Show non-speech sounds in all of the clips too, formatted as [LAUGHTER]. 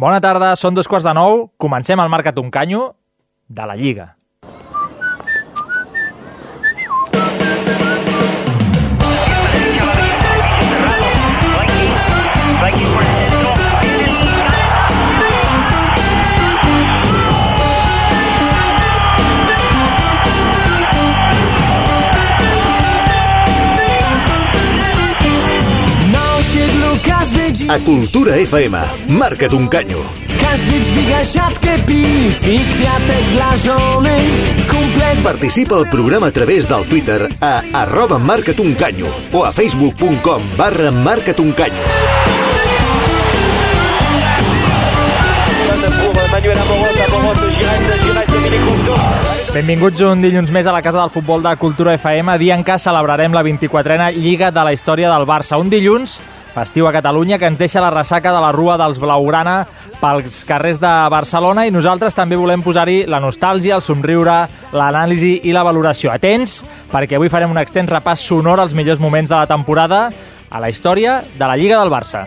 Bona tarda, són dos quarts de nou. Comencem el Marca Tuncanyo de la Lliga. A Cultura FM, marca't un canyo. Każdy dźwiga siatkę piw i kwiatek dla żony Kumple Participa al programa a través del Twitter a arroba marca't un canyo o a facebook.com barra marca't un canyo. pour Manuel Amoros, Amoros, Giresse, Giresse, Dominique Rousseau. Benvinguts un dilluns més a la Casa del Futbol de Cultura FM, dia en què celebrarem la 24a Lliga de la història del Barça. Un dilluns festiu a Catalunya que ens deixa la ressaca de la rua dels Blaugrana pels carrers de Barcelona i nosaltres també volem posar-hi la nostàlgia, el somriure, l'anàlisi i la valoració. Atents, perquè avui farem un extens repàs sonor als millors moments de la temporada a la història de la Lliga del Barça.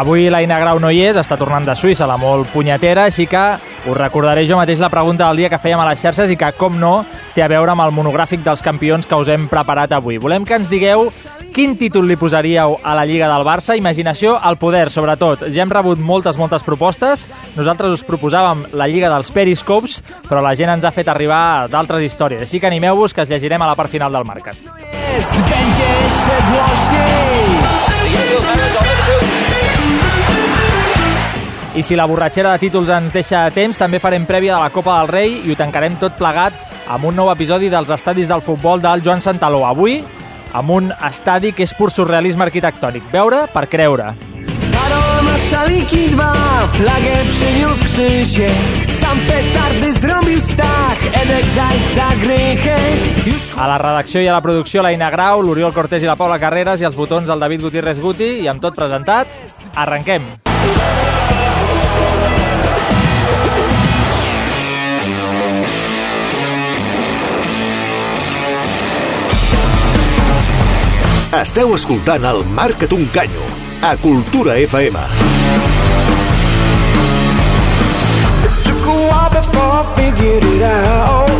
Avui l'Aina Grau no hi és, està tornant de Suïssa, la molt punyetera, així que us recordaré jo mateix la pregunta del dia que fèiem a les xarxes i que, com no, té a veure amb el monogràfic dels campions que us hem preparat avui. Volem que ens digueu quin títol li posaríeu a la Lliga del Barça, imaginació al poder, sobretot. Ja hem rebut moltes, moltes propostes. Nosaltres us proposàvem la Lliga dels Periscopes, però la gent ens ha fet arribar d'altres històries. Així que animeu-vos, que es llegirem a la part final del Marcat. jest, I si la borratxera de títols ens deixa temps, també farem prèvia de la Copa del Rei i ho tancarem tot plegat amb un nou episodi dels estadis del futbol del Joan Santaló. Avui, amb un estadi que és pur surrealisme arquitectònic. Veure per creure. Szaliki dwa, flagę przyniósł Krzysiek Sam petardy zrobił Stach, Edek zaś zagrychę Już A la redacció i a la producció, la Ina Grau, l'Oriol Cortés i la Paula Carreras i els botons el David Gutiérrez Guti. I amb tot presentat, arrenquem. Esteu escoltant el Marca't un canyo a Cultura FM. took a while before I figured it out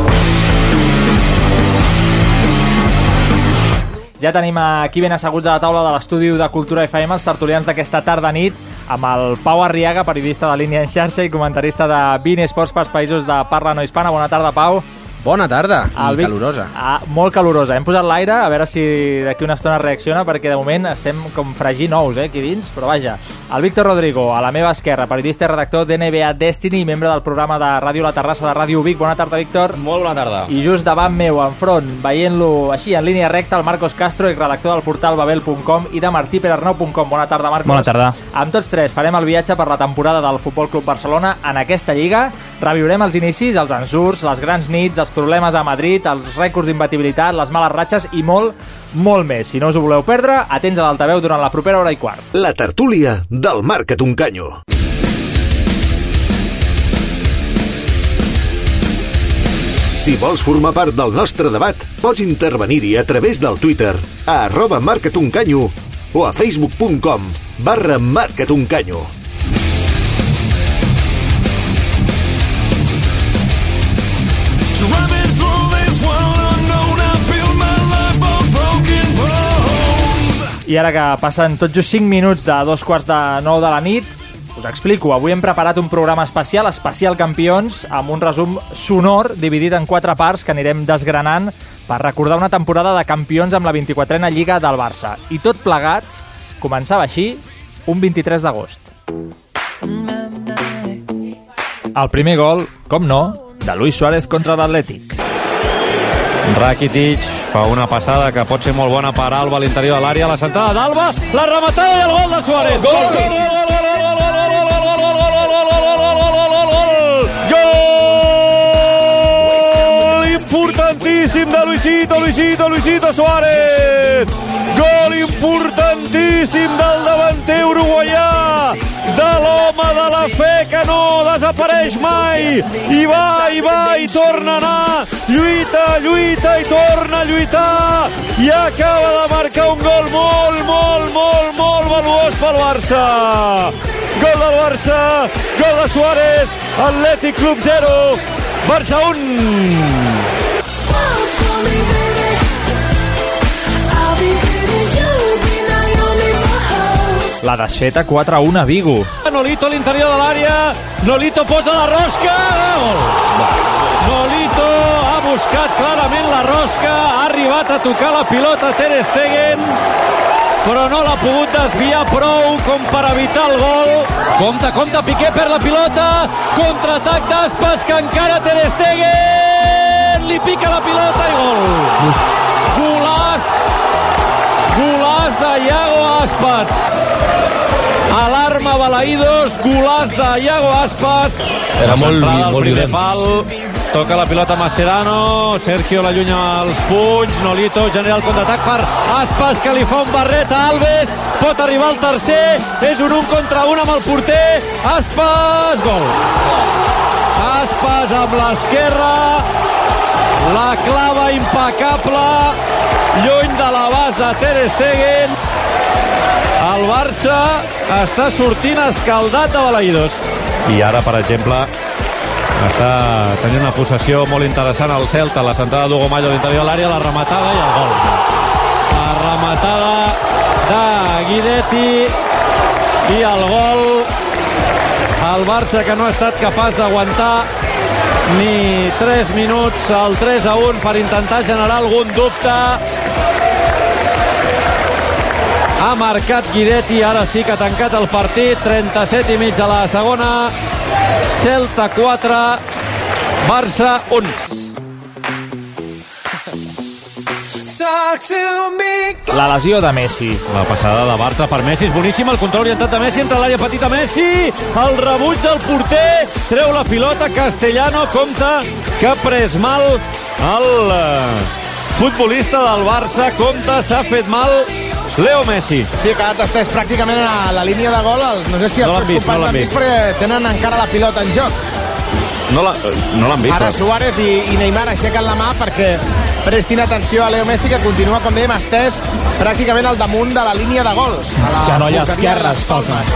Ja tenim aquí ben asseguts a la taula de l'estudi de Cultura FM els tertulians d'aquesta tarda nit amb el Pau Arriaga, periodista de línia en xarxa i comentarista de 20 esports pels països de parla no hispana. Bona tarda, Pau. Bona tarda, El i Vic- calorosa. Ah, molt calorosa. Hem posat l'aire, a veure si d'aquí una estona reacciona, perquè de moment estem com fregint ous, eh, aquí dins, però vaja. El Víctor Rodrigo, a la meva esquerra, periodista i redactor d'NBA Destiny i membre del programa de Ràdio La Terrassa de Ràdio Vic. Bona tarda, Víctor. Molt bona tarda. I just davant meu, enfront, veient-lo així, en línia recta, el Marcos Castro, redactor del portal babel.com i de martiperarnau.com. Bona tarda, Marcos. Bona tarda. Amb tots tres farem el viatge per la temporada del Futbol Club Barcelona en aquesta lliga. Reviurem els inicis, els ensurs, les grans nits, els problemes a Madrid, els rècords d'imbatibilitat, les males ratxes i molt, molt més. Si no us ho voleu perdre, atents a l'altaveu durant la propera hora i quart. La tertúlia del Marca't un canyo. Si vols formar part del nostre debat, pots intervenir-hi a través del Twitter a arroba marca't un canyo o a facebook.com barra marca't I ara que passen tot just 5 minuts de dos quarts de 9 de la nit, us explico. Avui hem preparat un programa especial, especial Campions, amb un resum sonor dividit en quatre parts que anirem desgranant per recordar una temporada de campions amb la 24a Lliga del Barça. I tot plegat començava així un 23 d'agost. El primer gol, com no, de Luis Suárez contra l'Atlètic. Rakitic fa una passada que pot ser molt bona per Alba a l'interior de l'àrea, la sentada d'Alba, la rematada i el gol de Suárez. Gol! Gol! Gol! Gol importantíssim de Luisito, Luisito, Luisito Suárez! Gol importantíssim del davanter uruguaià, de la fe que no desapareix mai, i va, i va, i torna a anar, lluita, lluita i torna a lluitar i acaba de marcar un gol molt, molt, molt, molt valuós pel Barça. Gol del Barça, gol de Suárez, Atlètic Club 0, Barça 1. La desfeta 4-1 a Vigo. Nolito a l'interior de l'àrea, Nolito posa la rosca, gol! Nolito ha buscat clarament la rosca, ha arribat a tocar la pilota Ter Stegen, però no l'ha pogut desviar prou com per evitar el gol. Compte, compte, Piqué per la pilota, contraatac d'Aspas que encara Ter Stegen, li pica la pilota i gol. Golàs, golàs de Iago Aspas. Alarma Balaïdos, golàs de Iago Aspas. Era molt, molt violent. pal, toca la pilota Mascherano, Sergio l'allunya als punys, Nolito genera el contraatac per Aspas, que li fa un barret a Alves, pot arribar al tercer, és un un contra un amb el porter, Aspas, gol. Aspas amb l'esquerra, la clava impecable, lluny de la base Ter Stegen, el Barça està sortint escaldat de Balaïdos. I ara, per exemple, està tenint una possessió molt interessant al Celta, la centrada d'Hugo Mallo a l'interior de l'àrea, la rematada i el gol. La rematada de Guidetti i el gol. El Barça que no ha estat capaç d'aguantar ni 3 minuts al 3 a 1 per intentar generar algun dubte. Ha marcat Guidetti, ara sí que ha tancat el partit, 37 i mig de la segona, Celta 4, Barça 1. La lesió de Messi. La passada de Bartra per Messi és boníssima, el control orientat de Messi, entre l'àrea petita Messi, el rebuig del porter, treu la pilota, Castellano compta que ha pres mal el eh, futbolista del Barça, compta, s'ha fet mal Leo Messi. Sí, ha quedat estès pràcticament a la línia de gol. No sé si els No seus vist, no companys l'han l'han vist, perquè tenen encara la pilota en joc. No la- no l'han vist, Ara però- Suárez i, i Neymar aixequen la mà perquè prestin atenció a Leo Messi, que continua, com dèiem, estès pràcticament al damunt de la línia de gol. A la Genoll de les Palmes.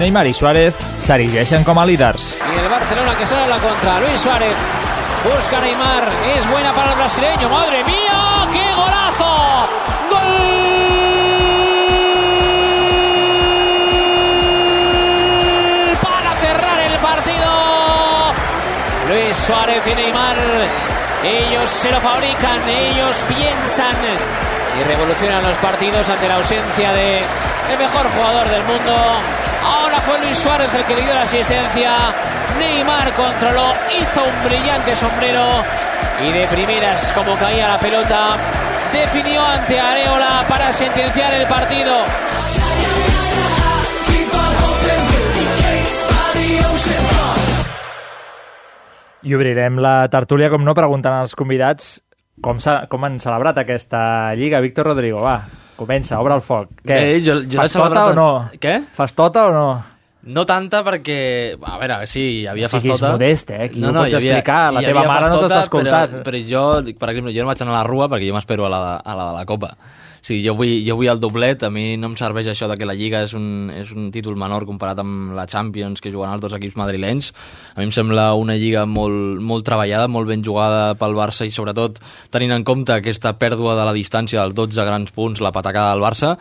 Neymar i Suárez s'erigeixen com a líders. Y el Barcelona que sale a la contra. Luis Suárez busca a Neymar. Es buena para el brasileño. ¡Madre mía! ¡Qué golazo! Suárez y Neymar. Ellos se lo fabrican, ellos piensan y revolucionan los partidos ante la ausencia de el mejor jugador del mundo. Ahora fue Luis Suárez el que le dio la asistencia. Neymar controló, hizo un brillante sombrero y de primeras, como caía la pelota, definió ante Areola para sentenciar el partido. I obrirem la tertúlia, com no, preguntant als convidats com, com han celebrat aquesta lliga. Víctor Rodrigo, va, comença, obre el foc. Què? Bé, jo- jo l'he Fas tota celebrat- o no? Què? Fas tota o no? No tanta perquè... A veure, sí, hi havia No siguis fastota. modest, eh? Aquí ho pots havia- explicar. La teva mare no fastota, t'està escoltant. Però, però jo, per exemple, jo no vaig anar a la Rua perquè jo m'espero a, la, a la de la Copa. Sigui, jo vull, jo vull el doblet, a mi no em serveix això de que la Lliga és un, és un títol menor comparat amb la Champions que juguen els dos equips madrilenys. A mi em sembla una Lliga molt, molt treballada, molt ben jugada pel Barça i sobretot tenint en compte aquesta pèrdua de la distància dels 12 grans punts, la patacada del Barça,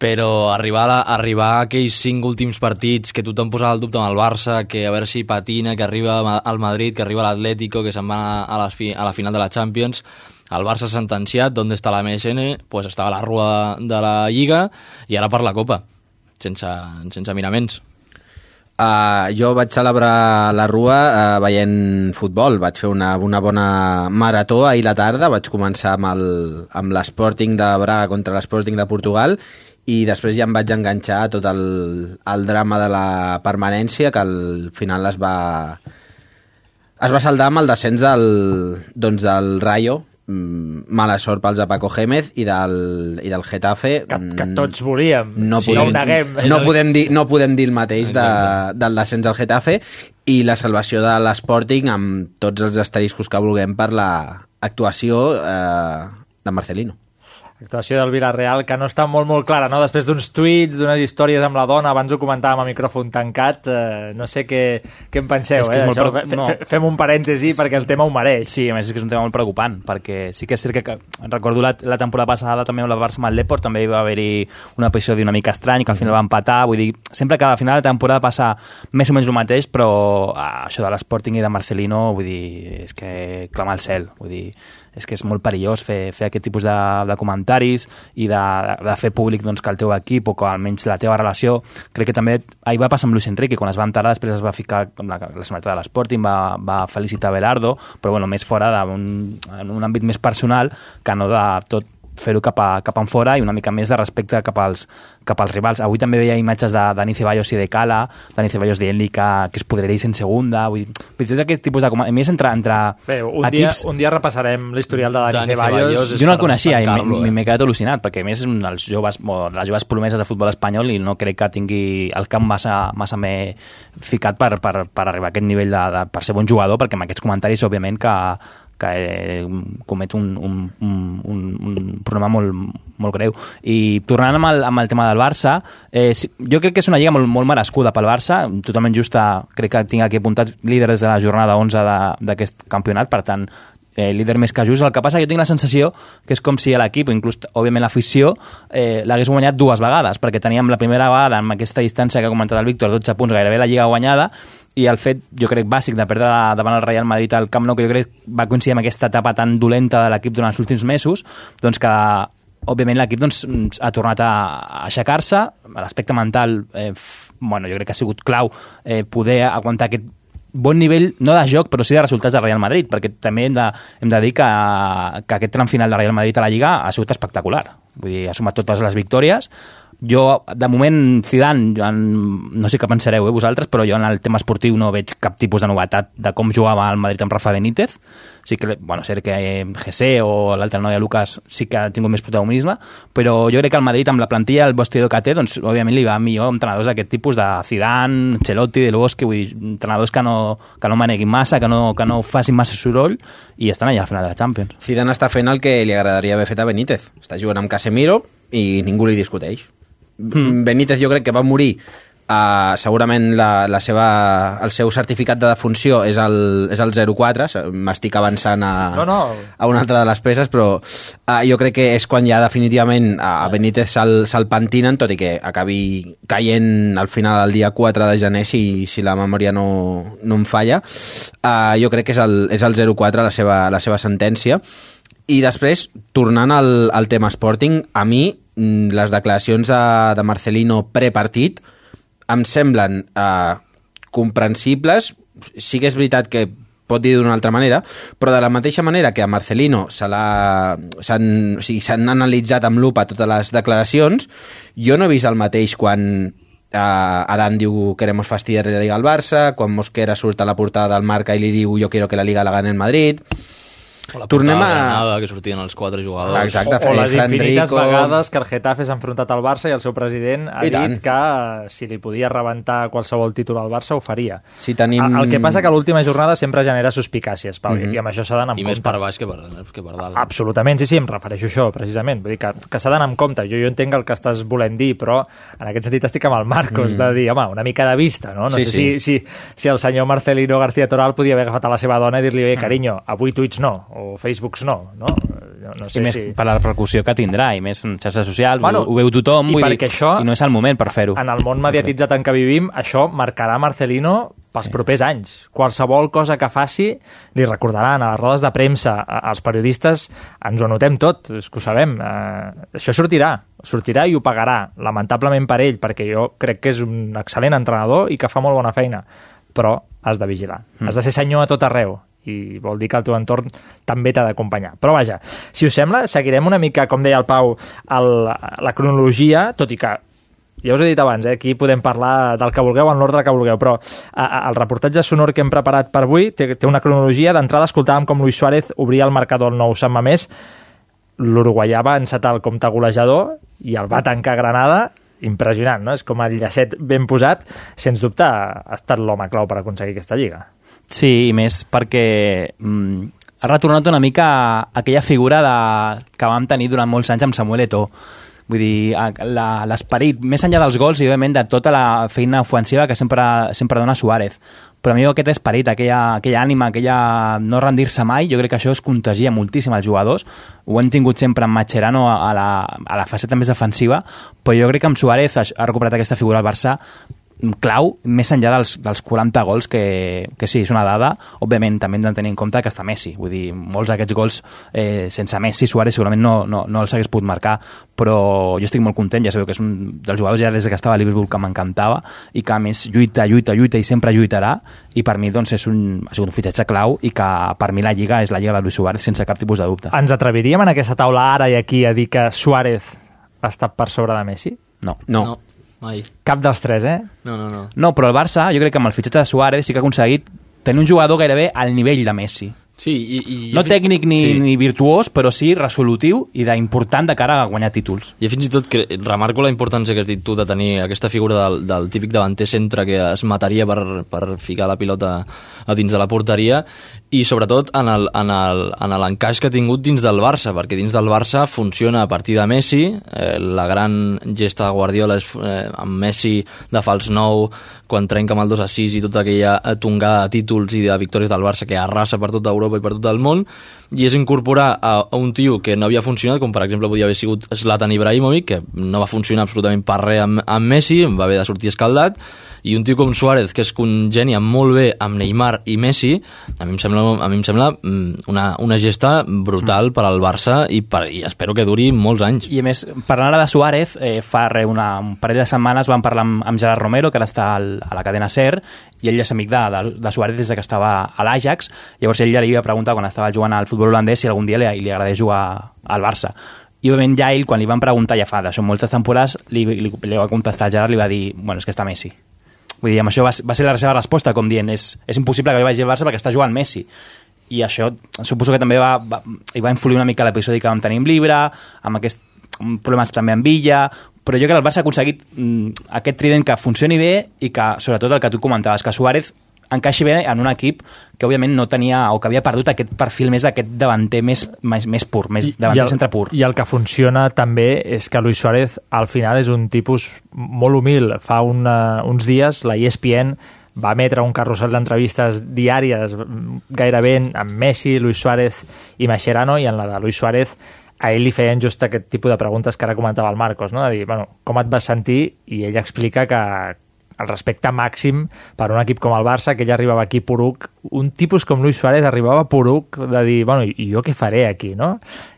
però arribar a, arribar a aquells cinc últims partits que tothom posava el dubte amb el Barça, que a veure si patina, que arriba al Madrid, que arriba l'Atlético, que se'n va a, les fi, a la final de la Champions, el Barça s'ha sentenciat, d'on està la MSN, pues estava a la rua de la Lliga i ara per la Copa, sense, sense miraments. Uh, jo vaig celebrar la Rua uh, veient futbol. Vaig fer una, una bona marató ahir la tarda. Vaig començar amb l'Sporting de Braga contra l'Sporting de Portugal i després ja em vaig enganxar a tot el, el drama de la permanència que al final es va, es va saldar amb el descens del, doncs del Rayo mala sort pels de Paco Gémez i del, i del Getafe. Que, que mm, tots volíem. no si no ho neguem. no, podem dir, no podem dir el mateix de, del descens al Getafe i la salvació de l'Sporting amb tots els asteriscos que vulguem per la actuació eh, de Marcelino. Actuació del Villarreal, que no està molt, molt clara, no? Després d'uns tuits, d'unes històries amb la dona, abans ho comentàvem a micròfon tancat, eh, no sé què, què en penseu, És que eh? Això, preocup- no. fe- Fem un parèntesi perquè el tema ho mereix. Sí, a més és que és un tema molt preocupant, perquè sí que és cert que, recordo la, la temporada passada també amb el Barça amb el Deport, també hi va haver-hi un episodi una mica estrany, que al final va empatar, vull dir, sempre que al final de temporada passa més o menys el mateix, però ah, això de l'Sporting i de Marcelino, vull dir, és que clama al cel, vull dir, és que és molt perillós fer, fer aquest tipus de, de comentaris i de, de fer públic doncs, que el teu equip o que almenys la teva relació. Crec que també ahir va passar amb Luis Enrique quan es va enterar després es va ficar amb la, la setmaneta de l'Sporting va, va felicitar Belardo però bueno, més fora d'un un àmbit més personal que no de tot fer-ho cap, a, cap en fora i una mica més de respecte cap als, cap als rivals. Avui també veia imatges de Dani Ceballos i de Cala, Dani Ceballos dient-li que, que es podreria en segunda, vull dir, tot aquest tipus de... A més, entre, entre Bé, un, dia, equips... un dia repassarem l'historial de Dani, Dani Ceballos. Ceballos Jo no el coneixia i m'he eh? m'he quedat al·lucinat, perquè a més és un dels joves, o de les joves promeses de futbol espanyol i no crec que tingui el camp massa, massa més ficat per, per, per arribar a aquest nivell de, de, per ser bon jugador, perquè amb aquests comentaris, òbviament, que, que eh, comet un, un, un, un, problema molt, molt greu. I tornant amb el, amb el tema del Barça, eh, jo crec que és una lliga molt, molt merescuda pel Barça, totalment justa, crec que tinc aquí apuntat líder des de la jornada 11 de- d'aquest campionat, per tant, eh, líder més que just. El que passa que jo tinc la sensació que és com si l'equip, inclús, òbviament, l'afició, eh, l'hagués guanyat dues vegades, perquè teníem la primera vegada amb aquesta distància que ha comentat el Víctor, 12 punts, gairebé la lliga guanyada, i el fet, jo crec, bàsic de perdre davant el Real Madrid al Camp Nou, que jo crec va coincidir amb aquesta etapa tan dolenta de l'equip durant els últims mesos, doncs que òbviament l'equip doncs, ha tornat a aixecar-se, l'aspecte mental eh, bueno, jo crec que ha sigut clau eh, poder aguantar aquest bon nivell, no de joc, però sí de resultats del Real Madrid, perquè també hem de, hem de dir que, que aquest tram final del Real Madrid a la Lliga ha sigut espectacular. Vull dir, ha sumat totes les victòries. Jo, de moment, Zidane, jo en, no sé què pensareu eh, vosaltres, però jo en el tema esportiu no veig cap tipus de novetat de com jugava el Madrid amb Rafa Benítez. Sí que, bueno, sé que eh, José o l'altre noia Lucas sí que ha tingut més protagonisme, però jo crec que el Madrid amb la plantilla, el vestidor que té, doncs òbviament li va millor a entrenadors d'aquest tipus de Zidane, Ancelotti, Del Bosque, vull dir, entrenadors que no, que no maneguin massa, que no, que no facin massa soroll i estan allà al final de la Champions. Zidane està fent el que li agradaria haver fet a Benítez. Està jugant amb Casemiro i ningú li discuteix. Mm. Benítez jo crec que va morir Uh, segurament la, la seva, el seu certificat de defunció és el, és el 04, se- m'estic avançant a, No, no. a una altra de les peces, però uh, jo crec que és quan ja definitivament a Benítez se'l se pentinen, tot i que acabi caient al final el dia 4 de gener si, si la memòria no, no em falla. Uh, jo crec que és el, és el 04 la seva, la seva sentència. I després, tornant al, al tema Sporting, a mi mm, les declaracions de, de Marcelino prepartit em semblen eh, comprensibles. Sí que és veritat que pot dir d'una altra manera, però de la mateixa manera que a Marcelino s'han o sigui, analitzat amb lupa totes les declaracions, jo no he vist el mateix quan eh, Adán diu queremos fastidiar la Liga al Barça, quan Mosquera surt a la portada del Marca i li diu jo quiero que la Liga la gane el Madrid. O la Tornem a- Granada, que sortien els quatre jugadors. Exacte, O, o les Fran infinites Rico. vegades que el Getafe s'ha enfrontat al Barça i el seu president ha I dit tant. que eh, si li podia rebentar qualsevol títol al Barça ho faria. Si tenim... El, el que passa que l'última jornada sempre genera suspicàcies, Pau, Mhm. i amb això s'ha d'anar amb I més compte. per baix que per, que per dalt. Absolutament, sí, sí, em refereixo a això, precisament. Vull dir que, que s'ha d'anar amb compte. Jo, jo entenc el que estàs volent dir, però en aquest sentit estic amb el Marcos, Mm. de dir, home, una mica de vista, no? No Sí, sé sí. Si, si, si el senyor Marcelino García Toral podia haver agafat a la seva dona i dir-li, oye, carinyo, avui tuits no, o Facebooks no, no? No, no I sé més si... per la repercussió que tindrà, i més en xarxes socials, Bueno, ho, ho veu tothom, i vull dir, això- i no és el moment per fer-ho. En el món mediatitzat en què vivim, això marcarà Marcelino pels propers anys. Qualsevol cosa que faci li recordaran a les rodes de premsa, als periodistes, ens ho anotem tot, és que ho sabem. Eh, això sortirà, sortirà i ho pagarà, lamentablement per ell, perquè jo crec que és un excel·lent entrenador i que fa molt bona feina, però has de vigilar. Mm. Has de ser senyor a tot arreu i vol dir que el teu entorn també t'ha d'acompanyar. Però vaja, si us sembla, seguirem una mica, com deia el Pau, el, la cronologia, tot i que ja us he dit abans, eh, aquí podem parlar del que vulgueu en l'ordre que vulgueu, però a, a, el reportatge sonor que hem preparat per avui té, té una cronologia. D'entrada escoltàvem com Luis Suárez obria el marcador el nou Sant Mamés, l'uruguaià va encetar el compte golejador i el va tancar Granada impressionant, no? És com el llacet ben posat. Sens dubte ha estat l'home clau per aconseguir aquesta lliga. Sí, i més perquè mm, ha retornat una mica a aquella figura de, que vam tenir durant molts anys amb Samuel Eto'o. Vull dir, l'esperit, més enllà dels gols i, òbviament, de tota la feina ofensiva que sempre, sempre dona Suárez. Però a mi aquest esperit, aquella, aquella ànima, aquella no rendir-se mai, jo crec que això es contagia moltíssim als jugadors. Ho hem tingut sempre amb Mascherano a la, a la faceta més defensiva, però jo crec que amb Suárez ha recuperat aquesta figura al Barça clau, més enllà dels, dels 40 gols, que, que sí, és una dada, òbviament també hem de tenir en compte que està Messi, vull dir, molts d'aquests gols eh, sense Messi, Suárez segurament no, no, no els hagués pogut marcar, però jo estic molt content, ja sabeu que és un dels jugadors ja des que estava a Liverpool que m'encantava i que a més lluita, lluita, lluita i sempre lluitarà i per mi doncs és un, ha sigut un fitxatge clau i que per mi la Lliga és la Lliga de Luis Suárez sense cap tipus de dubte. Ens atreviríem en aquesta taula ara i aquí a dir que Suárez ha estat per sobre de Messi? No. No. No, mai. Cap dels tres, eh? No, no, no. No, però el Barça, jo crec que amb el fitxatge de Suárez sí que ha aconseguit tenir un jugador gairebé al nivell de Messi. Sí, i, i No tècnic ni, sí. ni virtuós, però sí resolutiu i d'important de cara a guanyar títols. I fins i tot que remarco la importància que has dit tu de tenir aquesta figura del, del típic davanter centre que es mataria per, per ficar la pilota a dins de la porteria i sobretot en l'encaix que ha tingut dins del Barça, perquè dins del Barça funciona a partir de Messi, eh, la gran gesta de Guardiola és eh, amb Messi de fals nou, quan trenca amb el 2 a 6 i tota aquella tongada de títols i de victòries del Barça que arrasa per tota Europa i per tot el món, i és incorporar a, a un tio que no havia funcionat, com per exemple podia haver sigut Zlatan Ibrahimovic, que no va funcionar absolutament per res amb, amb Messi, va haver de sortir escaldat, i un tio com Suárez, que es congenia molt bé amb Neymar i Messi, a mi em sembla, a mi em sembla mm, una, una gesta brutal per al Barça i, per, i espero que duri molts anys. I a més, parlant ara de Suárez, eh, fa re, una, un parell de setmanes vam parlar amb, amb Gerard Romero, que ara està al, a la cadena SER, i ell és amic de, de, de Suárez des de que estava a l'Ajax, llavors ell ja li havia preguntat quan estava jugant al futbol holandès si algun dia li, li agradés jugar al Barça. I òbviament ja ell, quan li van preguntar ja fa d'això moltes temporades, li, li, li va contestar al Gerard, li va dir, bueno, és que està Messi. Vull dir, amb això va, va ser la seva resposta, com dient, és, és impossible que jo vagi al Barça perquè està jugant Messi. I això suposo que també va, va, hi va influir una mica l'episodi que vam tenir amb Libra, amb aquest problemes també amb Villa, però jo crec que el Barça ha aconseguit mm, aquest trident que funcioni bé i que, sobretot, el que tu comentaves, que Suárez encaixi bé en un equip que òbviament no tenia o que havia perdut aquest perfil més d'aquest davanter més, més, més pur, més davanter el, centre pur. I el que funciona també és que Luis Suárez al final és un tipus molt humil. Fa una, uns dies la ESPN va emetre un carrusel d'entrevistes diàries gairebé amb Messi, Luis Suárez i Mascherano i en la de Luis Suárez a ell li feien just aquest tipus de preguntes que ara comentava el Marcos, no? de dir, bueno, com et vas sentir? I ell explica que el respecte màxim per un equip com el Barça, que ell arribava aquí poruc, un tipus com Luis Suárez arribava poruc de dir, bueno, i jo què faré aquí, no?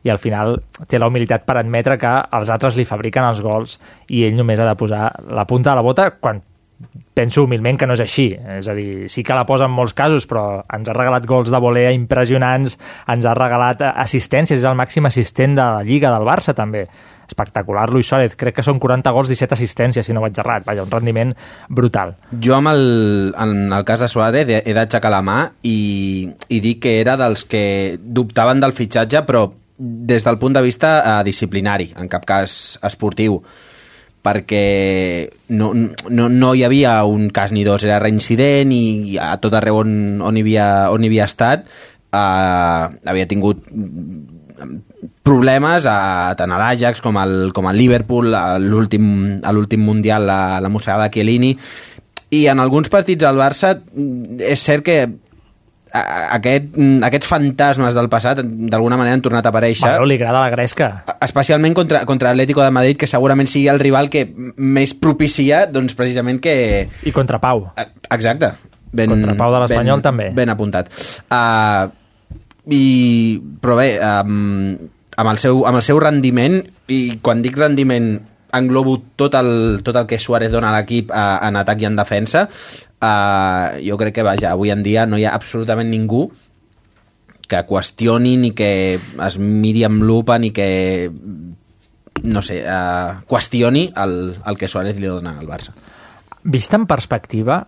I al final té la humilitat per admetre que els altres li fabriquen els gols i ell només ha de posar la punta de la bota quan penso humilment que no és així. És a dir, sí que la posa en molts casos, però ens ha regalat gols de volea impressionants, ens ha regalat assistències, és el màxim assistent de la Lliga del Barça, també. Espectacular, Luis Suárez. Crec que són 40 gols, 17 assistències, si no vaig errat. Vaja, un rendiment brutal. Jo amb el, en el cas de Suárez he, he d'aixecar la mà i, i dir que era dels que dubtaven del fitxatge, però des del punt de vista eh, disciplinari, en cap cas esportiu perquè no, no, no hi havia un cas ni dos, era reincident i a tot arreu on, on, hi, havia, on hi havia estat eh, havia tingut problemes a, tant a l'Ajax com al, com al Liverpool a l'últim Mundial la, la mossegada de Chiellini i en alguns partits al Barça mm, és cert que aquest, mm, aquests fantasmes del passat d'alguna manera han tornat a aparèixer Bueno, li agrada la gresca. especialment contra, contra l'Atlético de Madrid que segurament sigui el rival que més propicia doncs precisament que... I contra Pau. Exacte. Ben, Contra Pau de l'Espanyol també. Ben apuntat. Uh, i, però bé, um, amb, el seu, amb el seu rendiment, i quan dic rendiment englobo tot el, tot el que Suárez dona a l'equip uh, en atac i en defensa, uh, jo crec que, vaja, avui en dia no hi ha absolutament ningú que qüestioni ni que es miri amb lupa ni que no sé, eh, qüestioni el, el que Suárez li dona al Barça. Vist en perspectiva,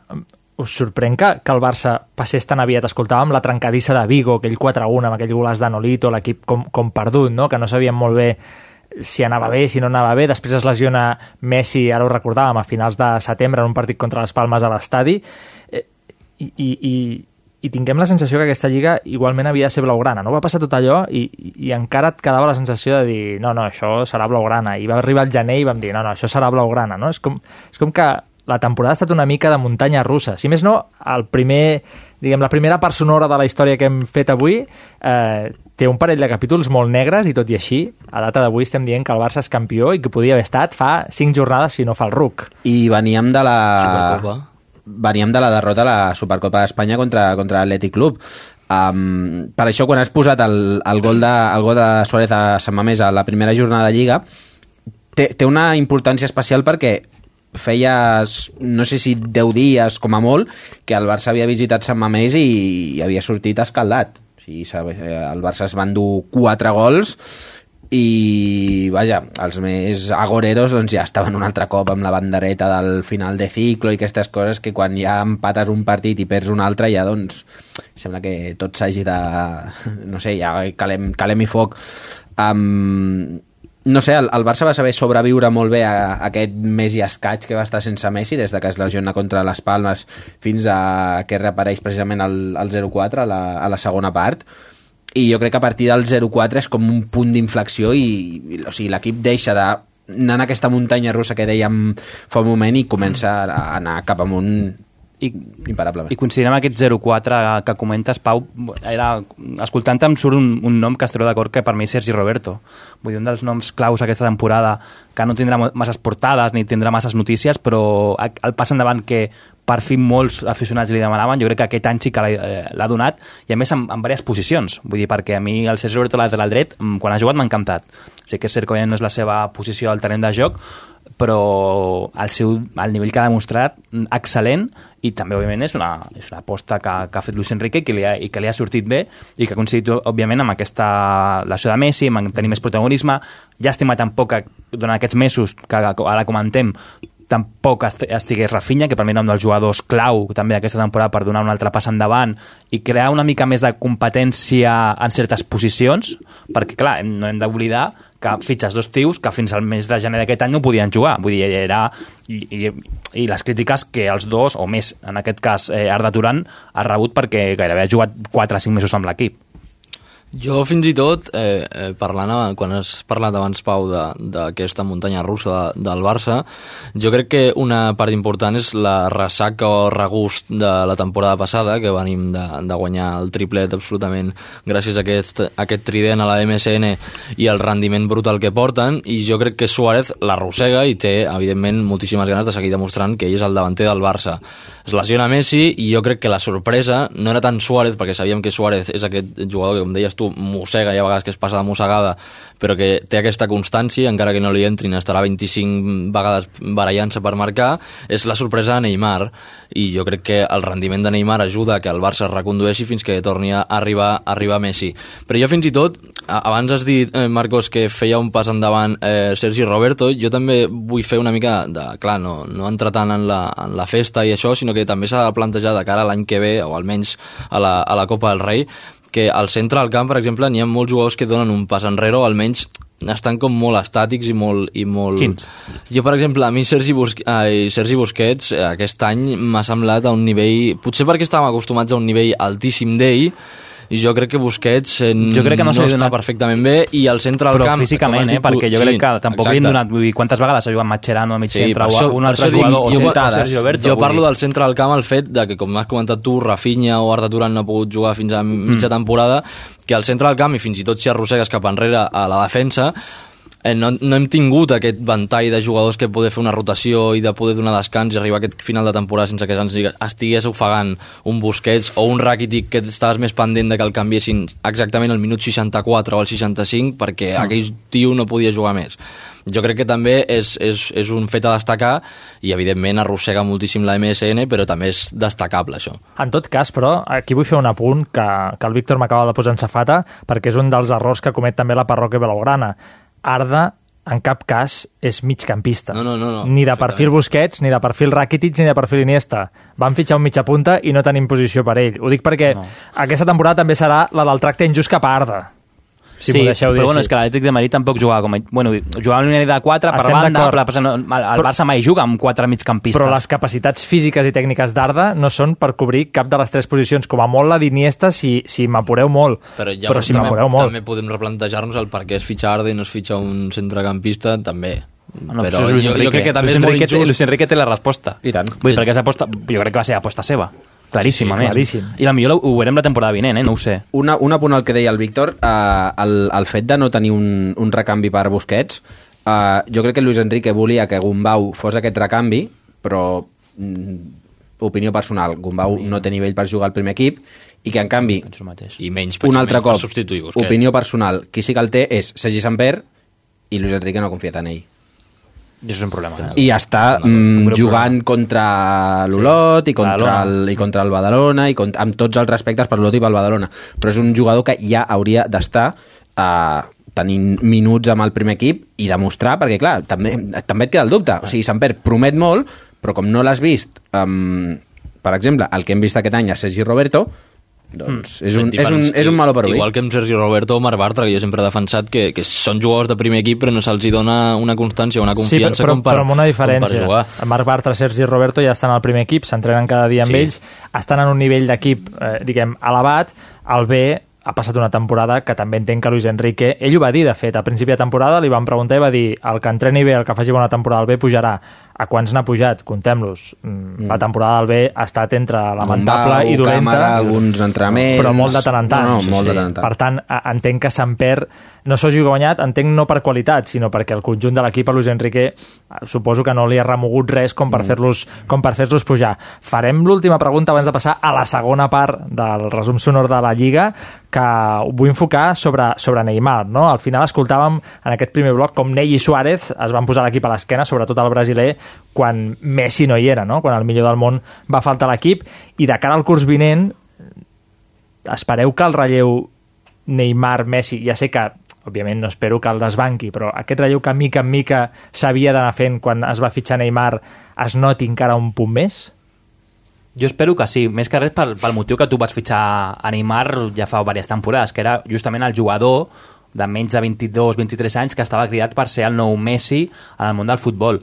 us sorprèn que, que el Barça passés tan aviat? Escoltàvem la trencadissa de Vigo, aquell 4-1 amb aquell golàs de Nolito, l'equip com, com perdut, no? que no sabíem molt bé si anava bé, si no anava bé. Després es lesiona Messi, ara ho recordàvem, a finals de setembre en un partit contra les Palmes a l'estadi. Eh, i, i, i, i tinguem la sensació que aquesta lliga igualment havia de ser blaugrana. No va passar tot allò i, i encara et quedava la sensació de dir no, no, això serà blaugrana. I va arribar el gener i vam dir no, no, això serà blaugrana. No? És, com, és com que la temporada ha estat una mica de muntanya russa. Si més no, el primer, diguem, la primera part sonora de la història que hem fet avui eh, té un parell de capítols molt negres i tot i així, a data d'avui estem dient que el Barça és campió i que podia haver estat fa cinc jornades si no fa el RUC. I veníem de la... Supercopa. Veníem de la derrota a la Supercopa d'Espanya contra, contra l'Atlètic Club. Um, per això, quan has posat el, el, gol de, el gol de Suárez a Sant Mamés a la primera jornada de Lliga, té, té una importància especial perquè feies, no sé si 10 dies com a molt, que el Barça havia visitat Sant Mamés i, i havia sortit escaldat. O sigui, el Barça es van dur 4 gols i vaja, els més agoreros doncs ja estaven un altre cop amb la bandereta del final de ciclo i aquestes coses que quan ja empates un partit i perds un altre ja doncs sembla que tot s'hagi de no sé, ja calem, calem i foc um, no sé, el, el Barça va saber sobreviure molt bé a, a aquest mes i escaig que va estar sense Messi des de que es lesiona contra les Palmes fins a que reapareix precisament el, el 0-4 a, la, a la segona part. I jo crec que a partir del 0-4 és com un punt d'inflexió i, i o sigui, l'equip deixa de anar en aquesta muntanya russa que dèiem fa un moment i comença a anar cap amunt I, imparablement. I considerem aquest 0-4 que comentes, Pau, era, escoltant-te em surt un, un nom que estareu d'acord que per mi és Sergi Roberto. Vull dir, un dels noms claus aquesta temporada que no tindrà masses portades ni tindrà masses notícies, però el pas endavant que per fi molts aficionats li demanaven, jo crec que aquest any sí que l'ha eh, donat, i a més en, en diverses posicions. Vull dir, perquè a mi el Sergi Roberto lateral dret, mm, quan ha jugat m'ha encantat. Sé que Cerco no és la seva posició al terreny de joc, però el, seu, el nivell que ha demostrat excel·lent i també, òbviament, és una, és una aposta que, que ha fet Luis Enrique i que, li ha, i que li ha sortit bé i que ha aconseguit, òbviament, amb aquesta lesió de Messi, mantenir més protagonisme. Llàstima tampoc que durant aquests mesos, que ara comentem, tampoc estigués Rafinha, que per mi era un dels jugadors clau també aquesta temporada per donar un altre pas endavant i crear una mica més de competència en certes posicions, perquè clar, no hem d'oblidar que fitxes dos tios que fins al mes de gener d'aquest any no podien jugar. Vull dir, era... I, i, i les crítiques que els dos, o més, en aquest cas, eh, Arda Turan, ha rebut perquè gairebé ha jugat 4 o 5 mesos amb l'equip. Jo fins i tot, eh, eh, parlant, quan has parlat abans, Pau, d'aquesta muntanya russa de, del Barça, jo crec que una part important és la ressaca o regust de la temporada passada, que venim de, de guanyar el triplet absolutament gràcies a aquest, a aquest trident a la MSN i el rendiment brutal que porten, i jo crec que Suárez l'arrossega i té, evidentment, moltíssimes ganes de seguir demostrant que ell és el davanter del Barça. Es lesiona Messi i jo crec que la sorpresa no era tant Suárez, perquè sabíem que Suárez és aquest jugador que, com deies tu, mossega, hi ha vegades que es passa de mossegada, però que té aquesta constància, encara que no li entrin, estarà 25 vegades barallant-se per marcar, és la sorpresa de Neymar, i jo crec que el rendiment de Neymar ajuda que el Barça es recondueixi fins que torni a arribar, a arribar Messi. Però jo fins i tot, abans has dit, eh, Marcos, que feia un pas endavant eh, Sergi Roberto, jo també vull fer una mica de... Clar, no, no entrar tant en la, en la festa i això, sinó que també s'ha de plantejar de cara a l'any que ve, o almenys a la, a la Copa del Rei, que al centre del camp, per exemple, n'hi ha molts jugadors que donen un pas enrere o almenys estan com molt estàtics i molt... I molt... Quins? Jo, per exemple, a mi Sergi, Busque... Ai, Sergi Busquets eh, aquest any m'ha semblat a un nivell... Potser perquè estàvem acostumats a un nivell altíssim d'ell, jo crec que Busquets eh, jo crec que no, no està donat... perfectament bé i al centre del però camp... físicament, eh, perquè jo sí, crec que tampoc li han donat vull dir, quantes vegades ha jugat Mascherano a mig sí, centre o un altre jugador dic, o, jo, o Sergio Berto, jo parlo del centre del camp el fet de que com has comentat tu Rafinha o Arda Turan no ha pogut jugar fins a mitja mm. temporada que al centre del camp i fins i tot si arrossegues cap enrere a la defensa eh, no, no hem tingut aquest ventall de jugadors que poder fer una rotació i de poder donar descans i arribar a aquest final de temporada sense que ens estigués ofegant un Busquets o un Rakitic que estaves més pendent de que el canviessin exactament al minut 64 o al 65 perquè no. aquell tio no podia jugar més. Jo crec que també és, és, és un fet a destacar i evidentment arrossega moltíssim la MSN però també és destacable això. En tot cas però aquí vull fer un apunt que, que el Víctor m'acaba de posar en safata perquè és un dels errors que comet també la parròquia Belograna Arda en cap cas és migcampista. No, no, no, no, ni de perfil Busquets, ni de perfil Rakitic, ni de perfil Iniesta. Van fitxar un mitja punta i no tenim posició per ell. Ho dic perquè no. aquesta temporada també serà la del tracte injust cap a Arda. Si sí, m'ho deixeu dir però bueno, és que l'Atlètic de Madrid tampoc jugava com... a- Bueno, jugava en una línia de 4 per Estem banda, però no, el el Barça mai juga amb quatre migcampistes. Però les capacitats físiques i tècniques d'Arda no són per cobrir cap de les tres posicions. Com a molt la d'Iniesta si, si m'apureu molt. Però, però si m'apureu molt. també podem replantejar-nos el per què es fitxa Arda i no es fitxa un centrecampista, també. No, però jo, Enrique. jo crec que també Luis és molt Enrique, injust. Luis Enrique té la resposta. I tant. Vull dir, perquè és aposta, jo crec que va ser aposta seva. Claríssima, Sí, més. claríssim. I la millor ho veurem la temporada vinent, eh? no ho sé. Una, un apunt al que deia el Víctor, eh, el, el fet de no tenir un, un recanvi per Busquets, eh, jo crec que Luis Enrique volia que Gumbau fos aquest recanvi, però mm, opinió personal, Gumbau no té nivell per jugar al primer equip i que en canvi. I menys, un altre menys per cop, substituir Busquets. opinió personal, qui sí que el té és Sergi Samper i Luis Enrique no ha confiat en ell. És un problema. I està mm, jugant contra l'Olot i, contra Badalona. el, i contra el Badalona i contra, amb tots els respectes per l'Olot i pel Badalona. Però és un jugador que ja hauria d'estar eh, tenint minuts amb el primer equip i demostrar, perquè clar, també, també et queda el dubte, o sigui, Samper promet molt però com no l'has vist um, per exemple, el que hem vist aquest any a Sergi Roberto doncs és, un, és, un, és un malo per oir Igual que amb Sergio Roberto o Marc Bartra, que jo sempre he defensat que, que són jugadors de primer equip però no se'ls dona una constància, una confiança sí, però, com per, però amb una com per diferència. jugar. Marc Bartra, Sergi i Roberto ja estan al primer equip, s'entrenen cada dia amb Sí. ells, estan en un nivell d'equip, eh, diguem, elevat. El B ha passat una temporada que també entenc que Luis Enrique, ell ho va dir, de fet, a principi de temporada li van preguntar i va dir el que entreni bé, el que faci bona temporada al B pujarà. A quants n'ha pujat? Contem-los. Mm. La temporada del B ha estat entre lamentable Gumbau, i dolenta. càmera, alguns entrenaments... Però molt de tant en tant. No, no, molt de tant en tant. Per tant, entenc que Samper no s'hagi guanyat, entenc no per qualitat, sinó perquè el conjunt de l'equip a Luis Enrique eh, suposo que no li ha remogut res com per Mm. fer-los com per fer-los pujar. Farem l'última pregunta abans de passar a la segona part del resum sonor de la Lliga, que vull enfocar sobre, sobre Neymar. No? Al final escoltàvem en aquest primer bloc com Ney i Suárez es van posar l'equip a l'esquena, sobretot el brasiler, quan Messi no hi era, no? quan el millor del món va faltar l'equip, i de cara al curs vinent espereu que el relleu Neymar-Messi, ja sé que òbviament no espero que el desbanqui, però aquest relleu que mica en mica s'havia d'anar fent quan es va fitxar Neymar es noti encara un punt més? Jo espero que sí, més que res pel, pel motiu que tu vas fitxar a Neymar ja fa diverses temporades, que era justament el jugador de menys de 22-23 anys que estava cridat per ser el nou Messi en el món del futbol.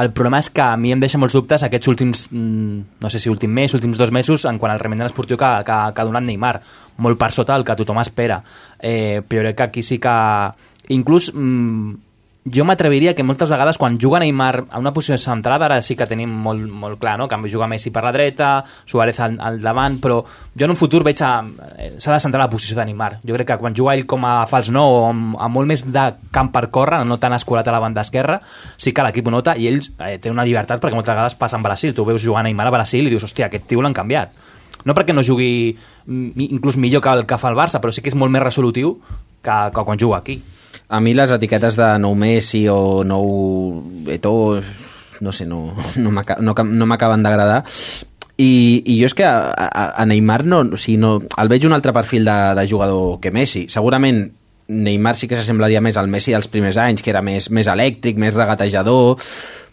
El problema és que a mi em deixa molts dubtes aquests últims, mm, no sé si últim mes, últims dos mesos, en quant al rendiment esportiu que, que, que ha donat Neymar. Molt per sota el que tothom espera. Eh, però crec que aquí sí que... Inclús mm, jo m'atreviria que moltes vegades quan juga Neymar a una posició centrada, ara sí que tenim molt, molt clar, no? que juga Messi per la dreta, Suárez al, al davant, però jo en un futur veig eh, s'ha de centrar la posició de Neymar. Jo crec que quan juga ell com a fals nou o amb, amb molt més de camp per córrer, no tan escurat a la banda esquerra, sí que l'equip ho nota i ell eh, té una llibertat perquè moltes vegades passa en Brasil. Tu veus jugar Neymar a Brasil i dius, hòstia, aquest tio l'han canviat. No perquè no jugui mm, inclús millor que el que fa el Barça, però sí que és molt més resolutiu que, que quan juga aquí. A mi les etiquetes de nou Messi o nou Eto'o, no sé, no, no m'aca- no, no m'acaben d'agradar. I, I jo és que a, a, a Neymar no, o sigui, no, el veig un altre perfil de, de jugador que Messi. Segurament Neymar sí que s'assemblaria més al Messi dels primers anys, que era més, més elèctric, més regatejador,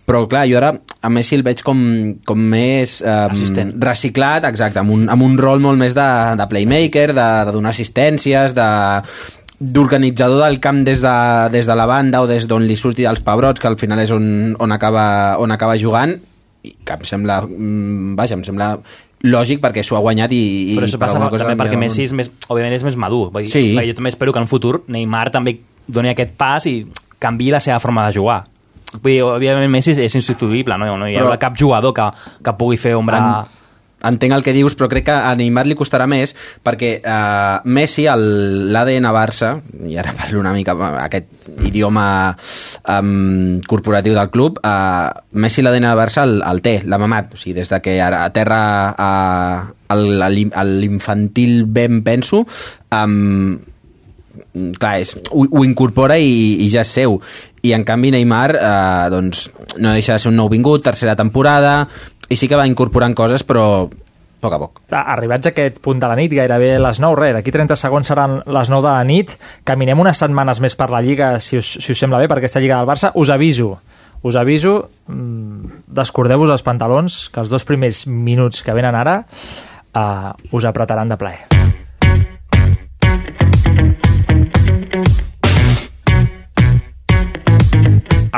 però clar, jo ara a Messi el veig com, com més Assistent. reciclat, exacte, amb un, amb un rol molt més de, de playmaker, de, de donar assistències, de d'organitzador del camp des de, des de la banda o des d'on li surti els pebrots, que al final és on, on, acaba, on acaba jugant, i que em sembla, mm, vaja, em sembla lògic perquè s'ho ha guanyat i, i Però això per passa alguna cosa també perquè donat Messi és més, òbviament és més madur. Vull dir, Sí. Jo també espero que en un futur Neymar també doni aquest pas i canvi la seva forma de jugar. Vull dir, òbviament Messi és insubstituïble, no, no hi ha Però- cap jugador que, que pugui fer ombra... En- entenc el que dius, però crec que a Neymar li costarà més perquè eh, Messi, l'ADN Barça, i ara [LAUGHS] parlo una mica aquest idioma um, corporatiu del club, eh, Messi l'ADN Barça el, el té, l'ha mamat, o sigui, des de que aterra el- a l'infantil ben penso, um, clar, és, ho, ho incorpora i, i ja és seu. I en canvi Neymar eh, doncs, no deixa de ser un nou vingut, tercera temporada i sí que va incorporant coses però a poc a poc. Arribats a aquest punt de la nit, gairebé les 9, res, d'aquí 30 segons seran les 9 de la nit, caminem unes setmanes més per la Lliga, si us, si us sembla bé, per aquesta Lliga del Barça, us aviso, us aviso, mm, descordeu-vos els pantalons, que els dos primers minuts que venen ara uh, us apretaran de plaer.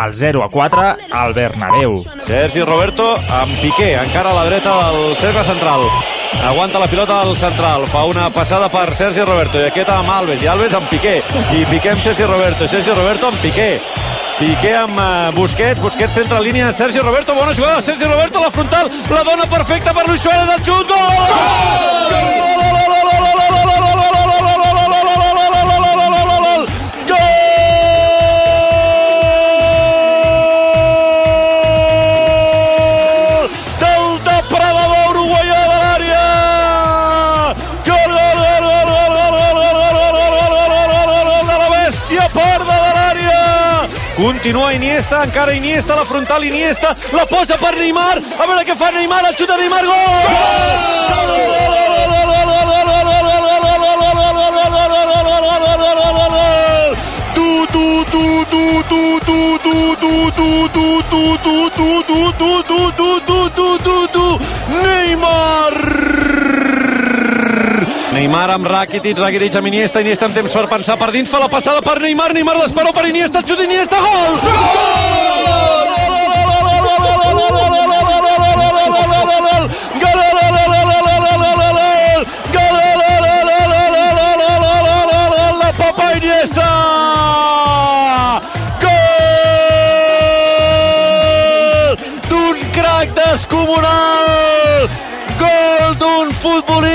El 0 a 4 al Bernabéu. Sergi Roberto amb Piqué, encara a la dreta del cercle central. Aguanta la pilota al central, fa una passada per Sergi Roberto i aquest amb Alves, i Alves amb Piqué, i Piqué amb Sergi Roberto, Sergi Roberto amb Piqué. Piqué amb uh, Busquets, Busquets centra línia, Sergi Roberto, bona jugada, Sergi Roberto, la frontal, la dona perfecta per Luis Suárez, el xut, gol! Gol Continua Iniesta, encara Iniesta, la frontal Iniesta, la posa per Neymar, a veure què fa Neymar, el xuta Neymar, gol! Gol! Neymar Neymar amb Rakitic, Rakitic amb Iniesta, Iniesta amb temps per pensar per dins, fa la passada per Neymar, Neymar l'esperó per Iniesta, xut Iniesta, gol! Gol descomunal!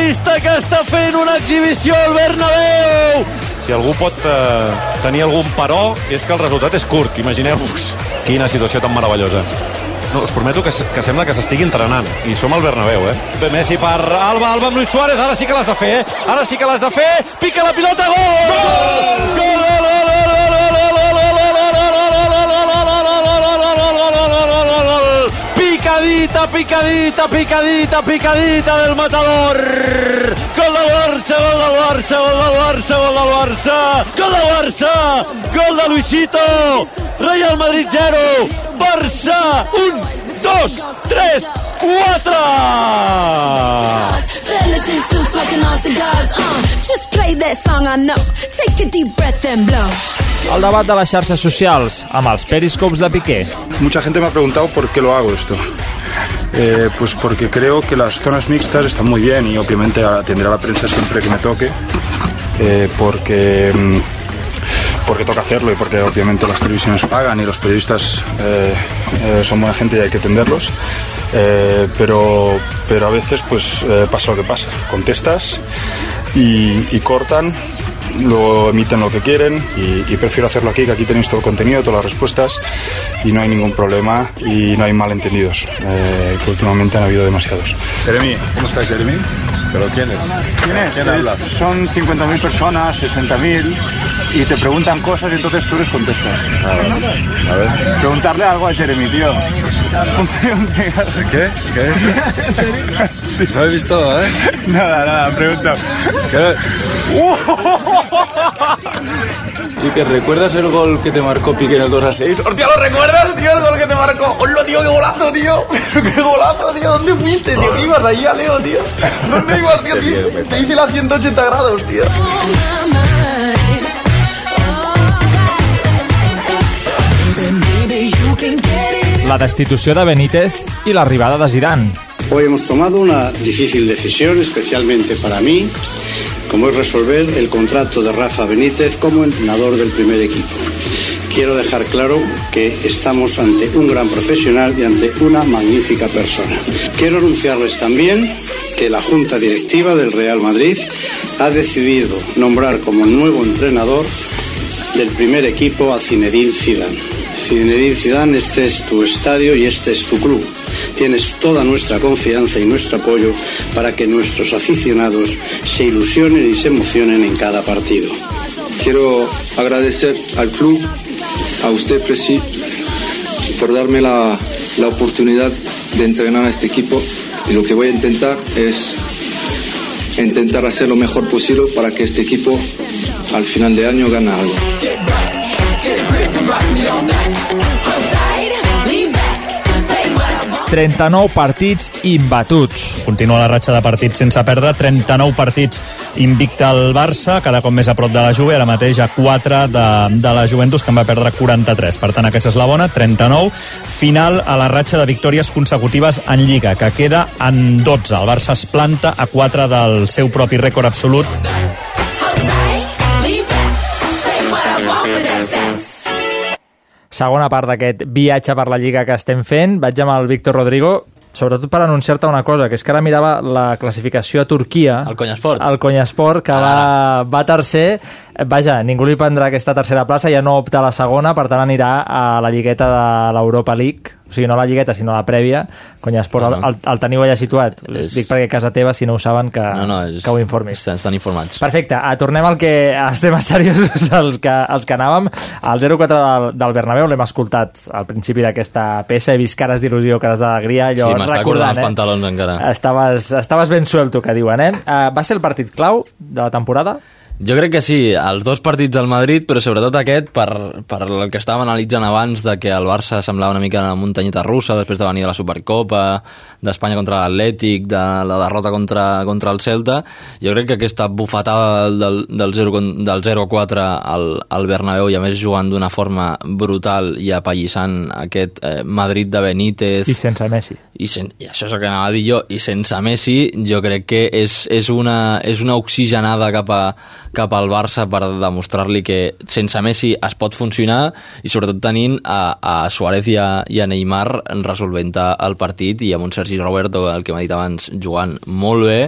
Futbolista que està fent una exhibició al Bernabéu! Si algú pot eh, tenir algun però, és que el resultat és curt. Imagineu-vos quina situació tan meravellosa. No, us prometo que, que sembla que s'estigui entrenant. I som al Bernabéu, eh? Bé, Messi per Alba, Alba amb Luis Suárez. Ara sí que l'has de fer, eh? Ara sí que l'has de fer. Pica la pilota, gol! Gol! Gol! Picadita, picadita, picadita, picadita del matador. Gol del Barça, gol del Barça, gol del Barça, gol del Barça. Gol del Barça, gol de Luisito. Real Madrid 0, Barça 1, 2, 3, 4. Fellas in suits smoking on cigars. Uh, just play that song I know. Take a deep breath and blow. El debat de les xarxes socials amb els periscopes de Piqué. Mucha gente me ha preguntado por qué lo hago esto. Eh, pues porque creo que las zonas mixtas están muy bien y obviamente atenderé a la prensa siempre que me toque. eh, porque, mm, porque toca hacerlo y porque obviamente las televisiones pagan y los periodistas eh, son buena gente y hay que atenderlos. Pero, pero a veces pues pasa lo que pasa. Contestas y cortan luego emiten lo que quieren y, y prefiero hacerlo aquí, que aquí tenéis todo el contenido, todas las respuestas y no hay ningún problema y no hay malentendidos, eh, que últimamente han habido demasiados. Jeremy, ¿cómo estás, Jeremy? ¿Pero quién es? ¿Quién es? ¿Quién? Son 50.000 personas, 60.000, y te preguntan cosas y entonces tú les contestas. A ver. Preguntarle algo a Jeremy, tío. ¿Qué? ¿Qué [LAUGHS] es? Lo he visto, ¿eh? Nada, nada, pregunta. ¿Y [LAUGHS] [LAUGHS] que recuerdas el gol que te marcó Piqué en el 2 a 6? ¡Hostia, lo recuerdas, tío! El gol que te marcó. ¡Hola, tío, qué golazo, tío! [LAUGHS] ¡Qué golazo, tío! ¿Dónde fuiste, tío? ¿Qué ibas ahí a Leo, tío? ¿Dónde ibas, tío? tío? Te hice la 180 grados, tío. La destitució de Benítez i l'arribada de Zidane. Hoy hemos tomado una difícil decisión, especialmente para mí, como es resolver el contrato de Rafa Benítez como entrenador del primer equipo. Quiero dejar claro que estamos ante un gran profesional y ante una magnífica persona. Quiero anunciarles también que la Junta Directiva del Real Madrid ha decidido nombrar como nuevo entrenador del primer equipo a Zinedine Zidane. Zinedine Zidane, este es tu estadio y este es tu club. Tienes toda nuestra confianza y nuestro apoyo para que nuestros aficionados se ilusionen y se emocionen en cada partido. Quiero agradecer al club, a usted, Presi, por darme la, la oportunidad de entrenar a este equipo y lo que voy a intentar es intentar hacer lo mejor posible para que este equipo al final de año gane algo. 39 partits imbatuts. Continua la ratxa de partits sense perdre, 39 partits invicta el Barça, cada cop més a prop de la Juve, ara mateix a 4 de, de la Juventus, que en va perdre 43. Per tant, aquesta és la bona, 39. Final a la ratxa de victòries consecutives en Lliga, que queda en 12. El Barça es planta a 4 del seu propi rècord absolut. Segona part d'aquest viatge per la Lliga que estem fent. Vaig amb el Víctor Rodrigo, sobretot per anunciar-te una cosa, que és que ara mirava la classificació a Turquia. El Conyasport. El Conyasport, que va, va tercer. Vaja, ningú li prendrà aquesta tercera plaça, ja no opta a la segona, per tant anirà a la lligueta de l'Europa League, o sigui, no la lligueta, sinó la prèvia. Conyasport, No, el, no. el, el teniu allà situat. És- Dic perquè a casa teva, si no ho saben, que, No, no, és, que ho informis. Estan, estan informats. Perfecte, ah, tornem al que als temes [LAUGHS] seriosos als que, als que anàvem. El 0-4 del, del Bernabéu l'hem escoltat al principi d'aquesta peça, he vist cares d'il·lusió, cares d'alegria, Sí, allò m'està acordant recordant, els eh? pantalons encara. Estaves, estaves ben suelto, que diuen, eh? Uh, va ser el partit clau de la temporada? Jo crec que sí, els dos partits del Madrid, però sobretot aquest per, per el que estàvem analitzant abans de que el Barça semblava una mica una muntanyeta russa després de venir de la Supercopa, d'Espanya contra l'Atlètic, de la derrota contra, contra el Celta. Jo crec que aquesta bufetada del, del 0, con- del 0-4 al, al Bernabéu i a més jugant d'una forma brutal i apallissant aquest eh, Madrid de Benítez I sense Messi. i, sen, i això és el que anava a dir jo, i sense Messi jo crec que és, és, una, és una oxigenada cap, a, cap al Barça per demostrar-li que sense Messi es pot funcionar i sobretot tenint a, a Suárez i a, i a Neymar resolvent el partit i amb un Sergi Roberto, el que m'ha dit abans, jugant molt bé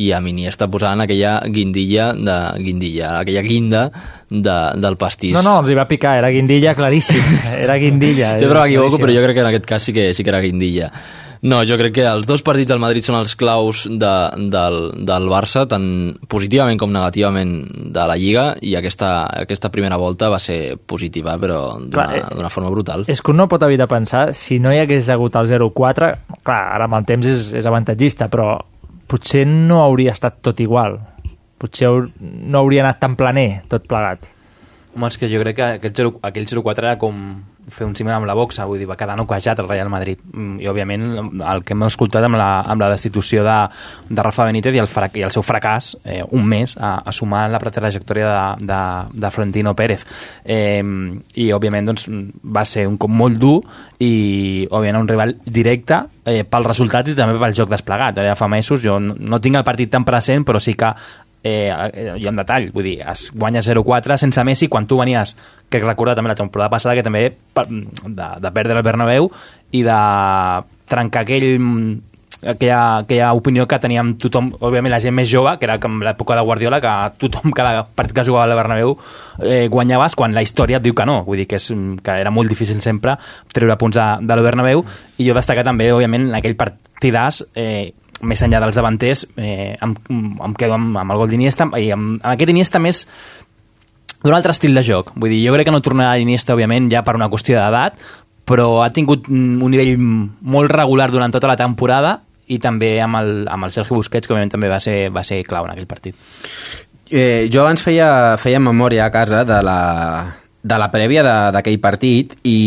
i a Iniesta posant aquella guindilla de guindilla, aquella guinda de, del pastís. No, no, els hi va picar, era guindilla claríssim, [LAUGHS] era guindilla. Jo però m'equivoco, però jo crec que en aquest cas sí que, sí que era guindilla. No, jo crec que els dos partits del Madrid són els claus de, del, del Barça, tant positivament com negativament de la Lliga, i aquesta, aquesta primera volta va ser positiva, però d'una eh, forma brutal. És que un no pot evitar pensar, si no hi hagués hagut el 0-4, clar, ara amb el temps és, és avantatgista, però potser no hauria estat tot igual. Potser haur- no hauria anat tan planer tot plegat. Home, és que jo crec que aquest 0, aquell 0-4 era com fer un símil amb la boxa, vull dir, va quedar noquejat el Real Madrid. Mm, I, òbviament, el que hem escoltat amb la, amb la destitució de, de Rafa Benítez i el, frac, i el seu fracàs, eh, un mes, a, a sumar la trajectòria de, de, de Florentino Pérez. Eh, I, òbviament, doncs, va ser un cop molt dur i, òbviament, un rival directe eh, pel resultat i també pel joc desplegat. Ara ja fa mesos, jo no, no tinc el partit tan present, però sí que eh, eh, ha un detall, vull dir, es guanya 0-4 sense Messi quan tu venies, que recordar també la temporada passada, que també de, de perdre el Bernabéu i de trencar aquell aquella, aquella opinió que teníem tothom, òbviament la gent més jove, que era com l'època de Guardiola, que tothom, [LAUGHS] cada partit que jugava al Bernabéu eh, guanyaves quan la història et diu que no, vull dir que, és, que era molt difícil sempre treure punts de, de la Bernabéu. I jo destacar també, òbviament, en aquell partidàs eh, més enllà dels davanters eh, em, em quedo amb, amb el gol d'Iniesta i amb, amb aquest Iniesta més d'un altre estil de joc. Vull dir, jo crec que no tornarà Iniesta, òbviament, ja per una qüestió d'edat, però ha tingut un nivell molt regular durant tota la temporada i també amb el, amb el Sergio Busquets, que òbviament també va ser, va ser clau en aquell partit. Eh, jo abans feia, feia memòria a casa de la, de la prèvia d'aquell partit i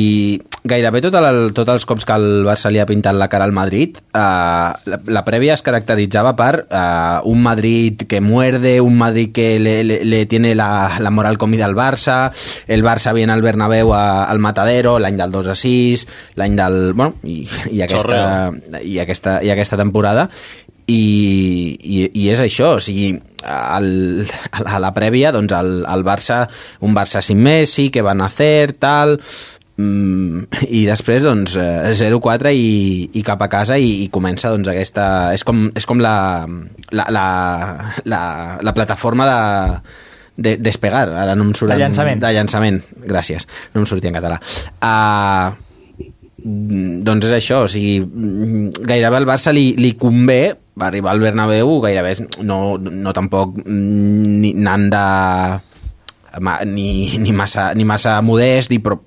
gairebé tot el, tots els cops que el Barça li ha pintat la cara al Madrid eh, la, la prèvia es caracteritzava per eh, un Madrid que muerde, un Madrid que le, le, le tiene la, la moral comida al Barça el Barça viene al Bernabéu a, al Matadero l'any del 2 a 6 l'any del... Bueno, i, i, aquesta, i, aquesta, i aquesta temporada i, i, i és això, o sigui, el, a la prèvia, doncs el, el Barça, un Barça sin Messi, que van a hacer, tal, mm, i després, doncs, eh, 0-4 i, i cap a casa i, i comença, doncs, aquesta... És com, és com la, la, la, la, la plataforma de, de, despegar, ara no em surt... De en- llançament. De llançament, gràcies, no em sortia en català. Uh, doncs és això, o sigui, mm, gairebé al Barça li, li convé arribar al Bernabéu, gairebé no, no tampoc mm, ni, anant de ni, ni, massa, ni massa modest, ni, però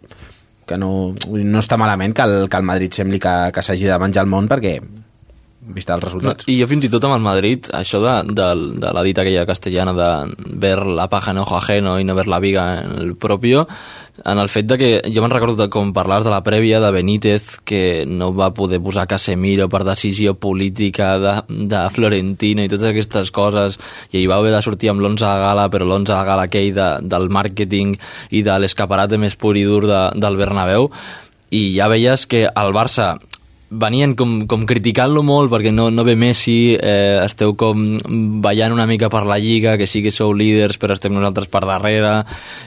que no, no està malament que el, que el Madrid sembli que, que s'hagi de menjar el món perquè vista els resultats. I jo fins i tot amb el Madrid, això de, de, de la dita aquella castellana de ver la paja en ojo ajeno i no ver la viga en el propio, en el fet de que jo me'n recordo de com parlaves de la prèvia de Benítez que no va poder posar Casemiro per decisió política de, de Florentino i totes aquestes coses i ell va haver de sortir amb l'11 de gala però l'11 de gala aquell de, del màrqueting i de l'escaparate més pur i dur de, del Bernabéu i ja veies que el Barça venien com, com criticant-lo molt perquè no, no ve Messi, eh, esteu com ballant una mica per la Lliga, que sí que sou líders però estem nosaltres per darrere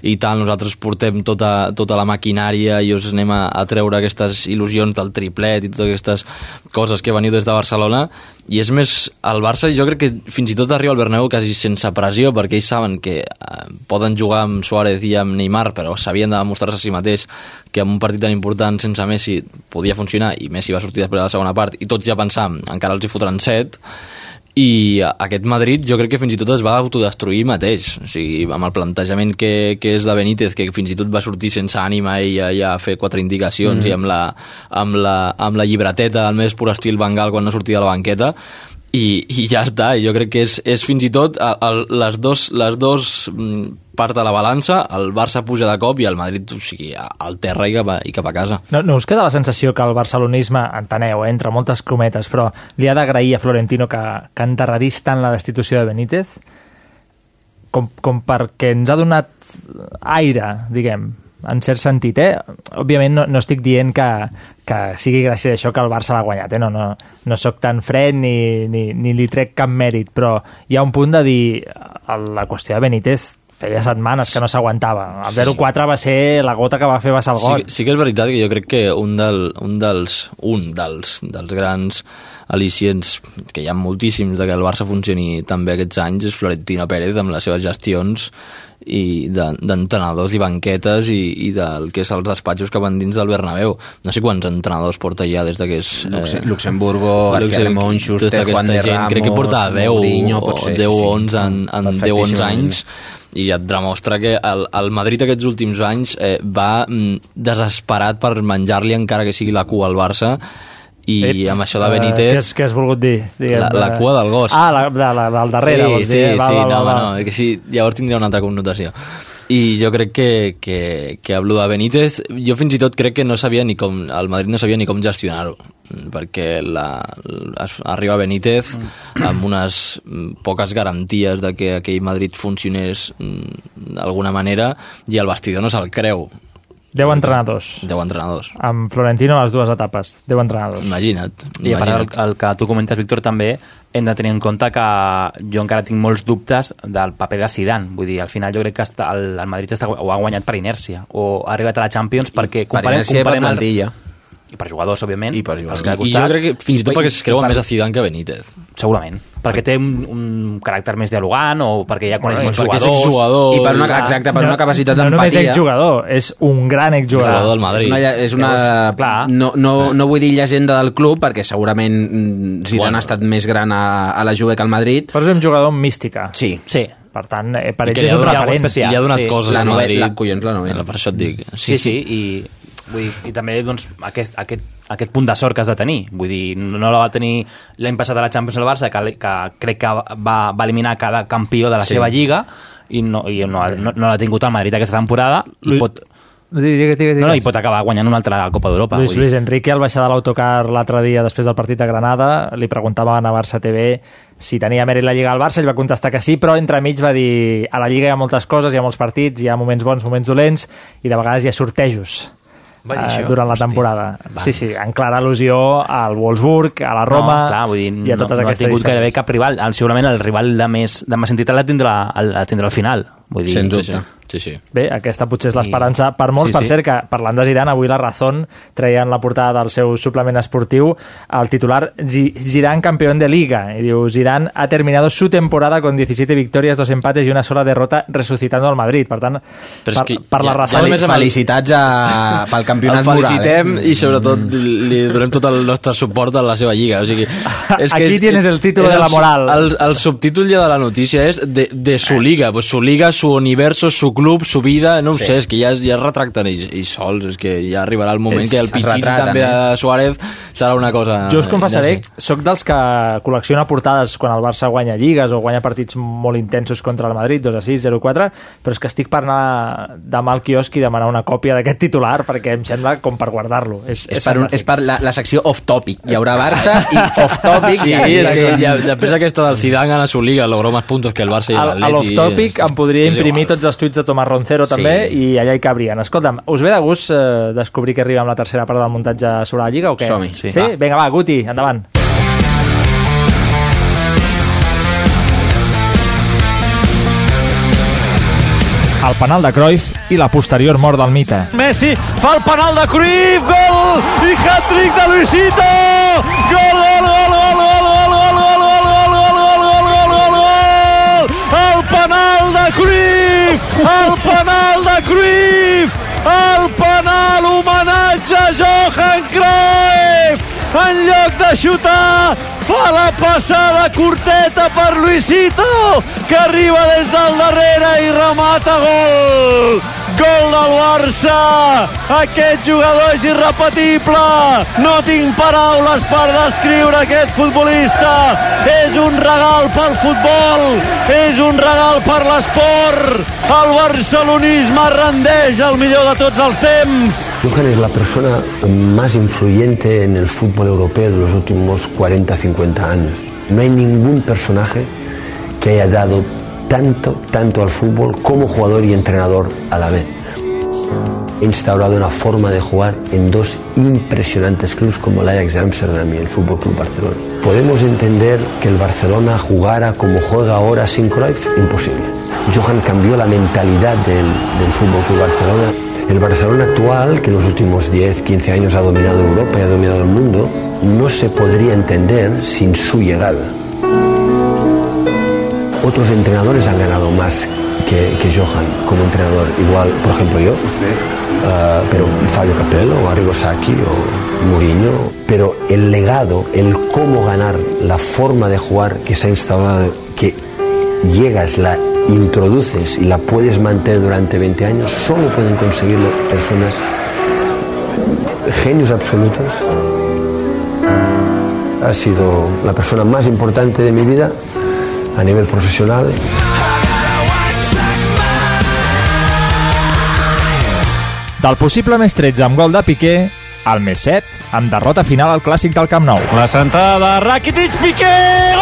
i tal, nosaltres portem tota, tota la maquinària i us anem a, a treure aquestes il·lusions del triplet i totes aquestes coses que veniu des de Barcelona i és més, el Barça jo crec que fins i tot arriba al Bernabéu quasi sense pressió perquè ells saben que eh, poden jugar amb Suárez i amb Neymar però s'havien de demostrar-se a si mateix que en un partit tan important sense Messi podia funcionar i Messi va sortir després de la segona part i tots ja pensàvem, encara els hi fotran set i aquest Madrid jo crec que fins i tot es va autodestruir mateix o sigui, amb el plantejament que, que és de Benítez que fins i tot va sortir sense ànima i ja, ja fer quatre indicacions Mm. i amb la, amb, la, amb la llibreteta al més pur estil Bengal quan no sortia de la banqueta i, i ja està, jo crec que és, és fins i tot el, el, les dos, les dos mm, part de la balança, el Barça puja de cop i el Madrid, o sigui, al terra i cap a, i cap a casa. No, no us queda la sensació que el barcelonisme, enteneu, eh, entre moltes cometes, però li ha d'agrair a Florentino que, que enterrarís tant la destitució de Benítez com, com perquè ens ha donat aire, diguem, en cert sentit, eh? Òbviament no, no estic dient que, que sigui gràcies a això que el Barça l'ha guanyat, eh? No, no, no sóc tan fred ni, ni, ni li trec cap mèrit, però hi ha un punt de dir el- la qüestió de Benítez feia setmanes que no s'aguantava. El 0-4 va ser la gota que va fer vessar el Sí, got. que- sí que és veritat que jo crec que un, del, un dels, un dels, dels grans al·licients, que hi ha moltíssims de que el Barça funcioni també aquests anys, és Florentino Pérez amb les seves gestions i de- d'entrenadors i banquetes i, i del que és els despatxos que van dins del Bernabéu. No sé quants entrenadors porta ja des de que és... Luxe- Luxemburgo, García Schuster, tota aquesta Juan de gent, Crec que Ramos, porta 10 Mourinho, o pot ser, 10 sí, sí. o 11 en, en 10 o 11 Perfectíssimament. anys i et demostra que el, el Madrid aquests últims anys eh, va mm, desesperat per menjar-li encara que sigui la cua al Barça i Ep, amb això de eh, Benítez què, has, què has volgut dir? Diguem, la, la cua del gos Ah, la, de, la, del darrere, sí, vols sí, dir? eh? Va, sí, va, no, va, va. no, que sí, llavors tindria una altra connotació i jo crec que, que, que amb de Benítez jo fins i tot crec que no sabia ni com el Madrid no sabia ni com gestionar-ho perquè la, arriba Benítez amb unes mm, poques garanties de que aquell Madrid funcionés mm, d'alguna manera i el vestidor no se'l creu 10 entrenadors. 10 entrenadors Amb Florentino a les dues etapes. 10 entrenadors. Imagina't. I a part el, el que tu comentes, Víctor, també hem de tenir en compte que jo encara tinc molts dubtes del paper de Zidane. Vull dir, al final jo crec que està, el, el Madrid està, ho ha guanyat per inèrcia o ha arribat a la Champions perquè per comparem, inèrcia i per comparem el- plantilla. I per jugadors, òbviament. I per I, I jo crec que fins i tot perquè es creuen més a Zidane que a Benítez. Segurament. Perquè té un, un caràcter més dialogant o perquè ja coneix molts perquè és jugadors. exjugador I per una- exacte, per una capacitat No només d'empatia. exjugador, és un gran exjugador. És una, és una no, no, no vull dir llegenda del club perquè segurament mm, Zidane Bueno. ha estat més gran a, a la Juve que al Madrid. Però és un jugador amb mística. Sí. Sí. Per tant, eh, per ells li és un referent. li ha donat coses La al novel- Madrid. la- collons, la novella. Per això et dic. Sí, sí, i, vull dir, i també doncs, aquest, aquest, aquest punt de sort que has de tenir. Vull dir, no la va tenir l'any passat a la Champions el Barça, que, que crec que va, va eliminar cada campió de la Sí. seva lliga i no, i no, no, no l'ha tingut el Madrid aquesta temporada i pot, Digues, digues, digues. no, no, i pot acabar guanyant una altra Copa d'Europa. Luis. Luis Enrique, al baixar de l'autocar l'altre dia després del partit de Granada, li preguntaven a Barça TV si tenia mèrit la Lliga al Barça, ell va contestar que sí, però entremig va dir a la Lliga hi ha moltes coses, hi ha molts partits, hi ha moments bons, moments dolents, i de vegades hi ha sortejos Va dir eh, això? durant la temporada. va. Sí, sí, en clara al·lusió al Wolfsburg, a la Roma, no, clar, vull dir, i a no, totes no ha aquestes tingut gairebé cap rival. El, segurament el rival de més, de més entitat la tindrà, la tindrà al final. Vull dir, Sens dubte. Sí, sí. Bé, aquesta potser és I- l'esperança per molts. Sí, per sí. cert, que parlant de Zidane, avui la Razón treia en la portada del seu suplement esportiu el titular Zi- Zidane campeón de Liga. I diu, Zidane ha terminado su temporada con 17 victorias, dos empates y una sola derrota resucitando al Madrid. Per tant, Però per, que per la ja- ja Razón... només amb el- Felicitats a, pel campionat el moral. felicitem Eh? i sobretot li donem tot el nostre suport a la seva lliga o sigui, és [LAUGHS] Aquí és, tienes el título és de la moral. el, el subtítol ja de la notícia és de, de su liga pues su liga, su universo, su club, subida, no ho Sí. sé, és que ja, es- ja es retracten ells, ells sols, és que ja arribarà el moment És- que el es pitxit retraten, també eh? de Suárez serà una cosa... Jo us confessaré, ja sé. sóc dels que col·lecciona portades quan el Barça guanya lligues o guanya partits molt intensos contra el Madrid, 2 a 6, 0 a 4, però és que estic per anar demà al quiosc i demanar una còpia d'aquest titular perquè em sembla com per guardar-lo. És, És per, un, és per la, la secció off-topic. Hi haurà Barça i [LAUGHS] off-topic. Sí, i és que ja, després aquesta del Zidane gana su liga, logró más puntos que el Barça i A, a l'Atleti. l'off-topic em podria és imprimir igual. tots els tuits de Tomàs Roncero Sí. també i allà hi cabrien. Escolta'm, us ve de gust eh, descobrir que arriba amb la tercera part del muntatge sobre la Lliga o què? Som-hi, sí. sí. Va. Vinga, va, Guti, endavant. El penal de Cruyff i la posterior mort del mite. Messi fa el penal de Cruyff, gol! I hat-trick de Luisito! Gol, gol, El penal de Cruyff! El penal homenatge a Johan Cruyff! En lloc de xutar, fa la passada curteta per Luisito que arriba des del darrere i remata gol. Gol del Barça. Aquest jugador és irrepetible. No tinc paraules per descriure aquest futbolista. És un regal pel futbol. És un regal per l'esport. El barcelonisme rendeix el millor de tots els temps. Johan és la persona més influyente en el futbol europeu dels últims 40-50 No hay ningún personaje que haya dado tanto, tanto al fútbol como jugador y entrenador a la vez. He instaurado una forma de jugar en dos impresionantes clubes como el Ajax de Amsterdam y el Fútbol Club Barcelona. ¿Podemos entender que el Barcelona jugara como juega ahora sin Cruyff? Imposible. Johan cambió la mentalidad del, del Fútbol Club Barcelona. El Barcelona actual, que en los últimos 10, 15 años ha dominado Europa y ha dominado el mundo, no se podría entender sin su llegada. Otros entrenadores han ganado más que, que Johan como entrenador. Igual, por ejemplo, yo. Ah, pero Fabio Capello, o Arrigo Sacchi, o Mourinho. Pero el legado, el cómo ganar, la forma de jugar que se ha instaurado, que llegas, la introduces y la puedes mantener durante 20 años, solo pueden conseguirlo personas genios absolutos. Ha sido la persona más importante de mi vida a nivel profesional. Del possible més 13 amb gol de Piqué, al més 7 amb derrota final al clàssic del Camp Nou. La sentada de Rakitic, Piqué!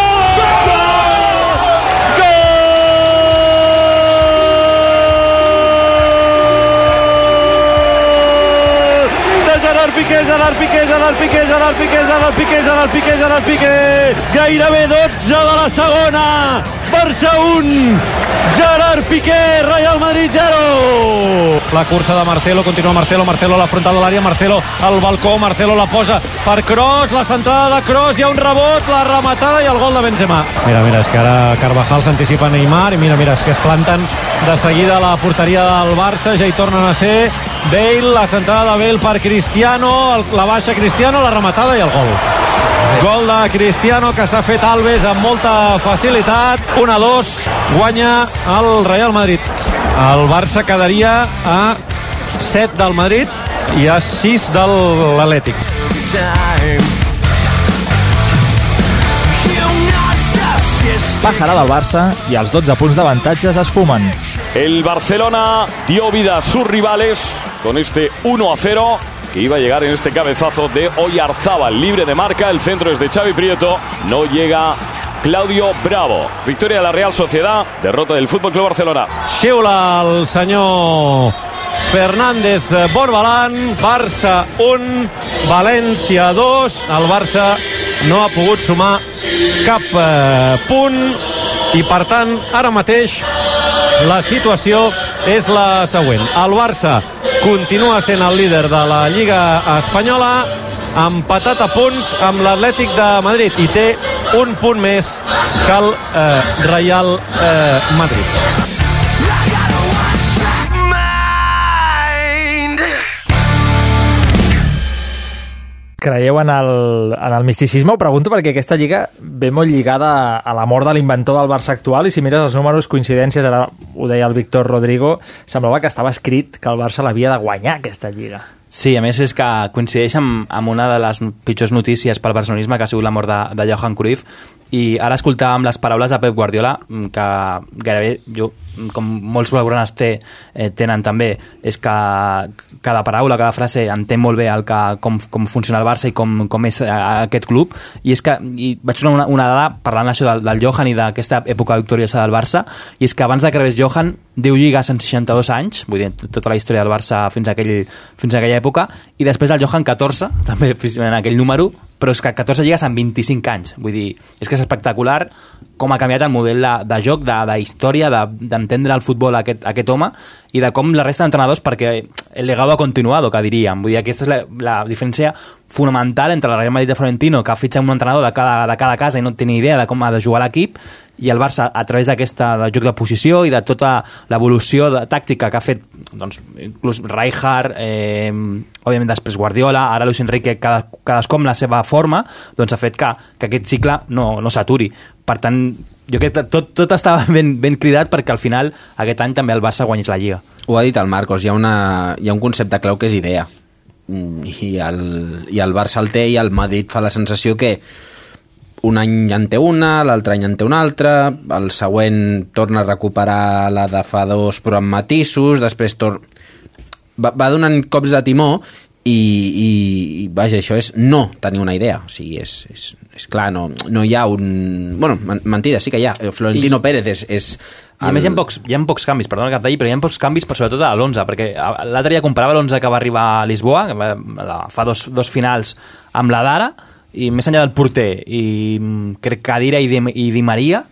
Gerard Piqué, Gerard Piqué, Gerard Piqué, Gerard Piqué, Gerard Piqué, Gerard Piqué. Gairebé 12 de la segona. Barça 1, Gerard Piqué, Real Madrid 0. La cursa de Marcelo, continua Marcelo, Marcelo a la frontal de l'àrea, Marcelo al balcó, Marcelo la posa per Kroos, la centrada de Kroos, hi ha un rebot, la rematada i el gol de Benzema. Mira, mira, és que ara Carvajal s'anticipa a Neymar i mira, mira, és que es planten de seguida a la porteria del Barça, ja hi tornen a ser Bale, la centrada de Bale per Cristiano, la baixa Cristiano, la rematada i el gol. Gol de Cristiano que s'ha fet Alves amb molta facilitat. 1-2, guanya el Real Madrid. El Barça quedaria a 7 del Madrid i a 6 de l'Atlètic. Pájara del Barça i els 12 punts d'avantatges es fumen. El Barcelona dio vida a sus rivales con este 1 a 0 que iba a llegar en este cabezazo de Oyarzábal, libre de marca, el centro es de Xavi Prieto, no llega Claudio Bravo. Victoria de la Real Sociedad, derrota del Fútbol Club Barcelona. Xiula el senyor Fernández Borbalán, Barça 1, València 2. El Barça no ha pogut sumar cap eh, punt i per tant ara mateix la situació és la següent. El Barça continua sent el líder de la Lliga Espanyola empatat a punts amb l'Atlètic de Madrid i té un punt més que el eh, Real eh, Madrid. Creieu en el, en el misticisme? Ho pregunto perquè aquesta lliga ve molt lligada a la mort de l'inventor del Barça actual i si mires els números, coincidències, ara ho deia el Víctor Rodrigo, semblava que estava escrit que el Barça l'havia de guanyar aquesta lliga. Sí, a més és que coincideix amb, amb una de les pitjors notícies pel barcelonisme que ha sigut la mort de, de Johan Cruyff. I ara escoltàvem les paraules de Pep Guardiola que gairebé jo com molts blaugranes té, eh, tenen també, és que cada paraula, cada frase entén molt bé el que, com, com funciona el Barça i com, com és eh, aquest club, i és que i vaig donar una, una dada parlant això del, del Johan i d'aquesta època victoriosa del Barça, i és que abans de que rebés Johan, 10 lligues en 62 anys, vull dir, tota la història del Barça fins a, aquell, fins a aquella època, i després el Johan 14, [LAUGHS] també en aquell número, però és que 14 lligues en 25 anys. Vull dir, és que és espectacular com ha canviat el model de, de joc, de, de història, d'entendre de, el futbol aquest, aquest home i de com la resta d'entrenadors, perquè el legado ha continuat, que diríem. Vull dir, aquesta és la, la diferència fonamental entre el Real Madrid de Florentino, que ha fitxat un entrenador de cada, de cada casa i no té ni idea de com ha de jugar l'equip, i el Barça, a través d'aquesta joc de posició i de tota l'evolució tàctica que ha fet doncs, inclús Rijkaard, eh, òbviament després Guardiola, ara Luis Enrique, cada, cadascú amb la seva forma, doncs ha fet que, que aquest cicle no, no s'aturi. Per tant, jo crec que tot, tot estava [LAUGHS] ben, ben cridat perquè al final aquest any també el Barça guanyés la Lliga. Ho ha dit el Marcos, hi ha, una, hi ha un concepte clau que és idea. Mm, I el, I el Barça el té i el Madrid fa la sensació que un any en té una, l'altre any en té una altra, el següent torna a recuperar la de fa dos però amb matisos, després tor... va, va donant cops de timó i, i, vaja, això és no tenir una idea, o sigui, és, és, és clar, no, no hi ha un... Bueno, mentida, sí que hi ha, Florentino I, Pérez és... és el... I a més hi ha, pocs, hi ha pocs canvis, perdona que et talli, però hi ha pocs canvis, però sobretot a l'11, perquè l'altre dia comparava l'11 que va arribar a Lisboa, que va, fa dos, dos finals amb la d'ara, i més enllà del porter i mm, crec que Adira i Di, i Di Maria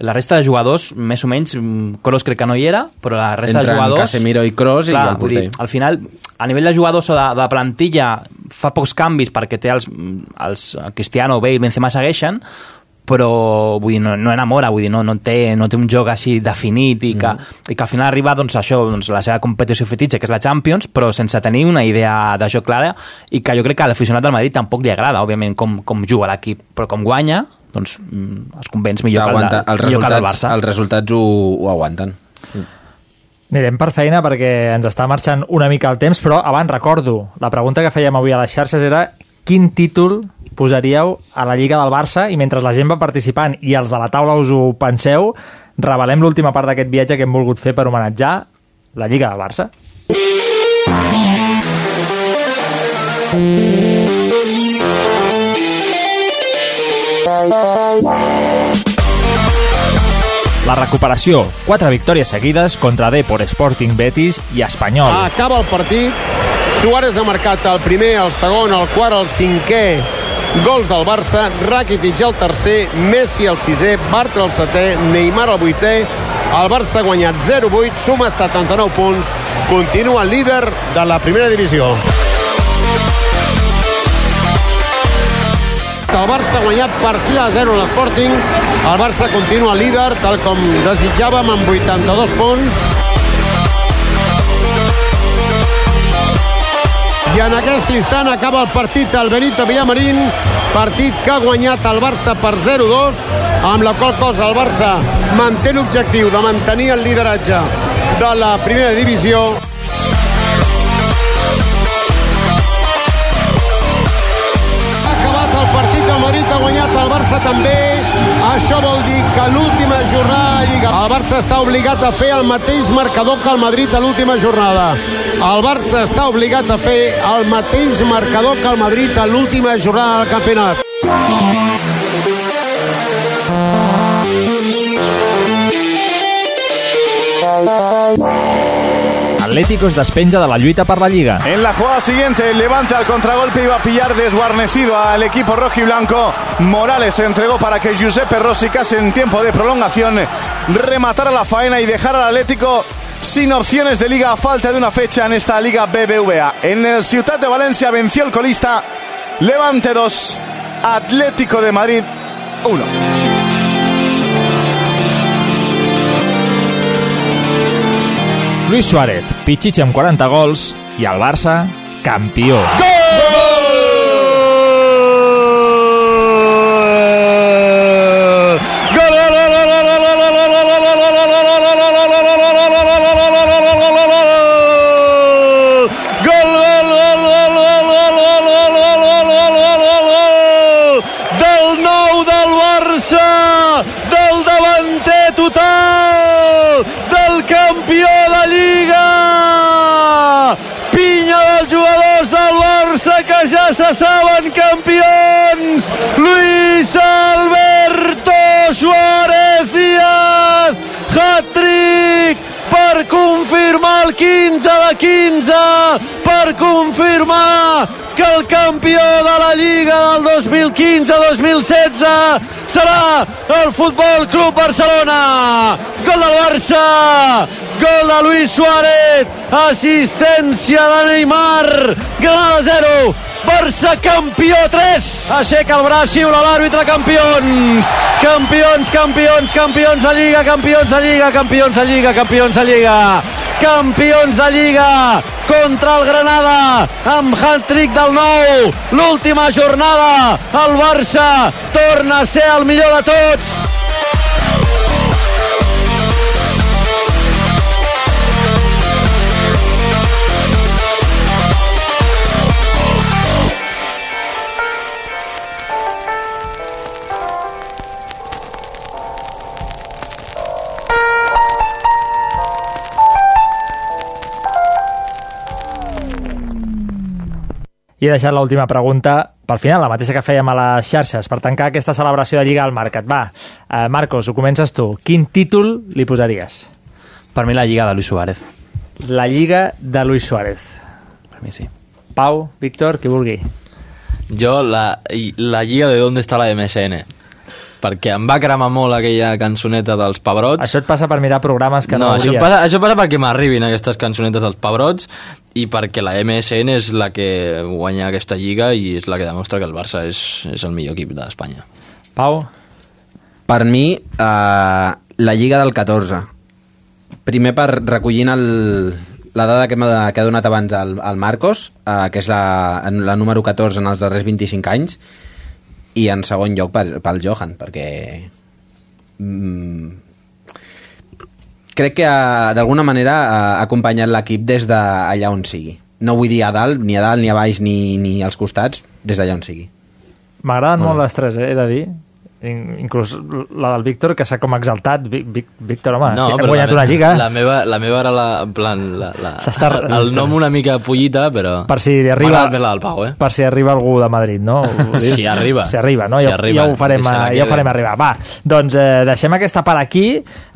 la resta de jugadors, més o menys, Kroos mm, crec que no hi era, però la resta Entren de jugadors... Casemiro i Kroos i el porter. Dir, al final, a nivell de jugadors o de, de plantilla, fa pocs canvis perquè té els, els Cristiano, Bale, Benzema segueixen, però vull dir, no, no enamora, vull dir, no, no, té, no té un joc així definit i que, mm. i que al final arriba doncs, això, doncs, la seva competició fetitxa, que és la Champions, però sense tenir una idea de joc clara i que jo crec que a l'aficionat del Madrid tampoc li agrada, òbviament, com, com juga l'equip, però com guanya, doncs mm, es convenç millor, que el, de, els millor que el Barça. Els resultats ho, ho aguanten. Anirem per feina perquè ens està marxant una mica el temps, però abans recordo, la pregunta que fèiem avui a les xarxes era quin títol posaríeu a la Lliga del Barça i mentre la gent va participant i els de la taula us ho penseu, revelem l'última part d'aquest viatge que hem volgut fer per homenatjar la Lliga del Barça. La recuperació. Quatre victòries seguides contra Depor, Sporting Betis i Espanyol. Acaba el partit. Suárez ha marcat el primer, el segon, el quart, el cinquè gols del Barça. Rakitic el tercer, Messi el sisè, Bartra el setè, Neymar el vuitè. El Barça ha guanyat 0-8, suma 79 punts, continua líder de la primera divisió. El Barça ha guanyat per 6 a 0 l'Sporting. El Barça continua líder, tal com desitjàvem, amb 82 punts. I en aquest instant acaba el partit el Benito Villamarín, partit que ha guanyat el Barça per 0-2, amb la qual cosa el Barça manté l'objectiu de mantenir el lideratge de la primera divisió. Partit el Madrid ha guanyat el Barça també. Això vol dir que l'última jornada de Lliga. El Barça està obligat a fer el mateix marcador que el Madrid a l'última jornada. El Barça està obligat a fer el mateix marcador que el Madrid a l'última jornada del campionat Atlético es despenja de la lluita per la. En la jugada siguiente, el Levante al contragolpe iba a pillar desguarnecido al equipo rojo y blanco. Morales se entregó para que Giuseppe Rossi casi en tiempo de prolongación rematara la faena y dejara al Atlético sin opciones de liga a falta de una fecha en esta Liga BBVA. En el Ciudad de Valencia venció el colista Levante 2, Atlético de Madrid 1. Luis Suárez, Pichichi amb 40 gols i el Barça, campió. Gol! El 15 de 15 per confirmar que el campió de la Lliga del 2015-2016 serà el Futbol Club Barcelona. Gol del Barça gol de Luis Suárez assistència de Neymar Granada 0 Barça campió 3 aixeca el braç, xiula l'àrbitre campions. Campions, campions, campions de Lliga campions de Lliga, campions de Lliga campions de Lliga. Campions de Lliga contra el Granada amb hat-trick del nou. L'última jornada. El Barça torna a ser el millor de tots I he deixat l'última pregunta pel final, la mateixa que fèiem a les xarxes, per tancar aquesta celebració de Lliga al Mercat. Va, eh, Marcos, ho comences tu. Quin títol li posaries? Per mi la Lliga de Luis Suárez. La Lliga de Luis Suárez. Per mi sí. Pau, Víctor, qui vulgui. Jo, la, la lliga de d'on està la MSN. Perquè em va cremar molt aquella cançoneta dels Pebrots. Això et passa per mirar programes que no, no, això hauries. passa, això passa perquè m'arribin aquestes cançonetes dels Pebrots i perquè la MSN és la que guanya aquesta lliga i és la que demostra que el Barça és, és el millor equip d'Espanya. Pau? Per mi, eh, la Lliga del 14. Primer per recollint el, la dada que, m'ha- que ha donat abans el, el Marcos, eh, que és la, la número 14 en els darrers 25 anys, i en segon lloc per, pel Johan, perquè mm, crec que ha- d'alguna manera ha acompanyat l'equip des d'allà on sigui. No vull dir a dalt, ni a dalt, ni a baix, ni, ni als costats, des d'allà on sigui. M'agraden Molt molt les tres, eh, he de dir. In- Inclús la del Víctor, que s'ha com exaltat. Víctor, home, no, sí, hem guanyat una lliga. La meva, la meva era la, en plan, la, la, el nom una mica pollita, però... Per si arriba, del Pau, eh? per si arriba algú de Madrid, no? [LAUGHS] Si arriba. Si arriba, no? Si ja, arriba, ja ho farem, eh, ja ho farem arribar. Va, doncs eh, deixem aquesta part aquí.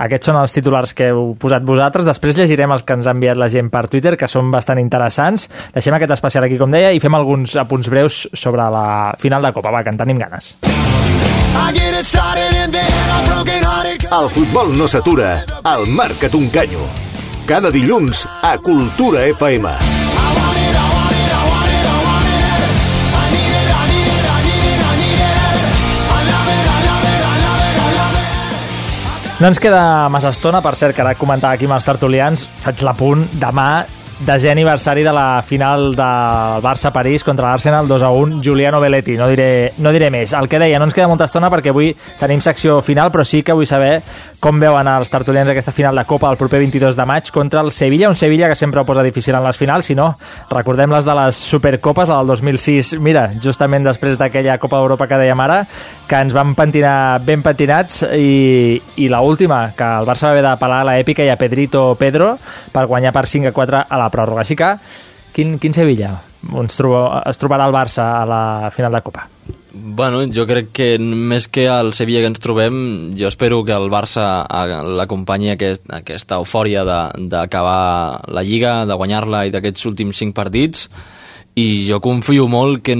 Aquests són els titulars que heu posat vosaltres. Després llegirem els que ens ha enviat la gent per Twitter, que són bastant interessants. Deixem aquest especial aquí, com deia, i fem alguns apunts breus sobre la final de Copa. Va, que en tenim ganes. El futbol no s'atura, al Marca't un canyo. Cada dilluns a Cultura FM. No ens queda massa estona, per cert, que ara comentava aquí amb els tertulians, faig l'apunt, demà desè aniversari de la final del Barça-París contra l'Arsenal 2 a 1, Giuliano Belletti, no diré, no diré més. El que deia, no ens queda molta estona perquè avui tenim secció final, però sí que vull saber com veuen els tertulians aquesta final de Copa el proper 22 de maig contra el Sevilla, un Sevilla que sempre ho posa difícil en les finals, si no, recordem les de les Supercopes, la del 2006, mira, justament després d'aquella Copa d'Europa que dèiem ara, que ens van pentinar ben pentinats i, i la última, que el Barça va haver d'apel·lar a l'èpica i a Pedrito Pedro per guanyar per 5 a 4 a la pròrroga. Així que, quin, quin Sevilla ens trobo, es trobarà el Barça a la final de Copa? Bueno, jo crec que més que al Sevilla que ens trobem, jo espero que el Barça l'acompanyi aquest, aquesta eufòria d'acabar la Lliga, de guanyar-la i d'aquests últims cinc partits i jo confio molt que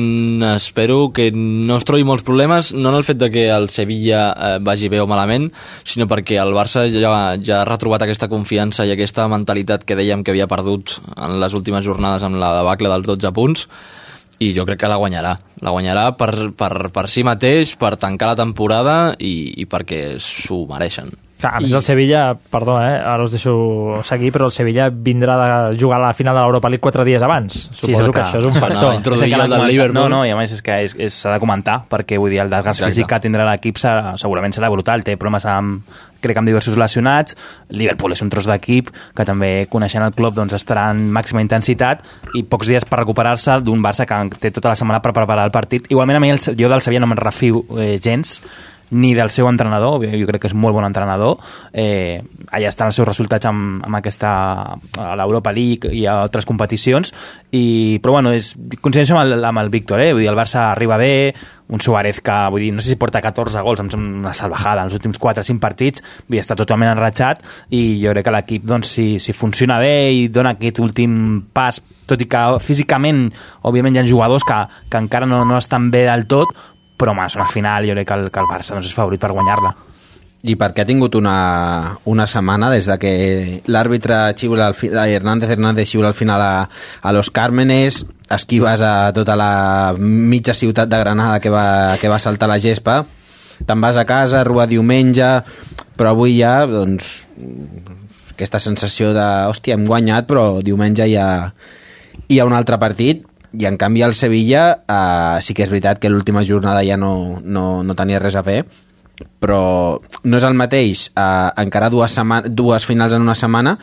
espero que no es trobi molts problemes, no en el fet de que el Sevilla eh, vagi bé o malament, sinó perquè el Barça ja, ja ha retrobat aquesta confiança i aquesta mentalitat que dèiem que havia perdut en les últimes jornades amb la debacle dels 12 punts i jo crec que la guanyarà. La guanyarà per, per, per si mateix, per tancar la temporada i, i perquè s'ho mereixen. Clar, a més, el Sevilla, perdó, eh, ara us deixo seguir, però el Sevilla vindrà de jugar a la final de l'Europa League quatre dies abans. Suposo que això és un factor. És el que comentat. No, no, i a més és que és- és- s'ha de comentar, perquè vull dir, el desgast Exacte. físic que tindrà l'equip segurament serà brutal. Té problemes amb, crec, amb diversos lesionats. Liverpool és un tros d'equip que també, coneixent el club, doncs estarà en màxima intensitat i pocs dies per recuperar-se d'un Barça que té tota la setmana per preparar el partit. Igualment, a mi, el, jo del Sevilla no me'n refio eh, gens, ni del seu entrenador, jo crec que és molt bon entrenador, eh, allà estan els seus resultats amb, amb aquesta a l'Europa League i a altres competicions, i, però bueno, és, coincideixo amb el, amb el Víctor, eh? vull dir, el Barça arriba bé, un Suárez que, vull dir, no sé si porta 14 gols, em sembla una salvajada en els últims 4 o 5 partits, vull dir, està totalment enratxat i jo crec que l'equip, doncs, si, si funciona bé i dona aquest últim pas, tot i que físicament, òbviament, hi ha jugadors que, que encara no, no estan bé del tot, però home, és una final, jo crec que el, que el Barça doncs, és favorit per guanyar-la. I perquè ha tingut una, una setmana des de que l'àrbitre xiula al fi, Hernández Hernández xiula al final a, a Los Cármenes, esquives a tota la mitja ciutat de Granada que va, que va saltar la gespa, te'n vas a casa, rua diumenge, però avui ja, doncs, aquesta sensació de, hòstia, hem guanyat, però diumenge hi ha, hi ha un altre partit, i en canvi el Sevilla eh, sí que és veritat que l'última jornada ja no, no, no tenia res a fer però no és el mateix eh, encara dues, setmana, dues finals en una setmana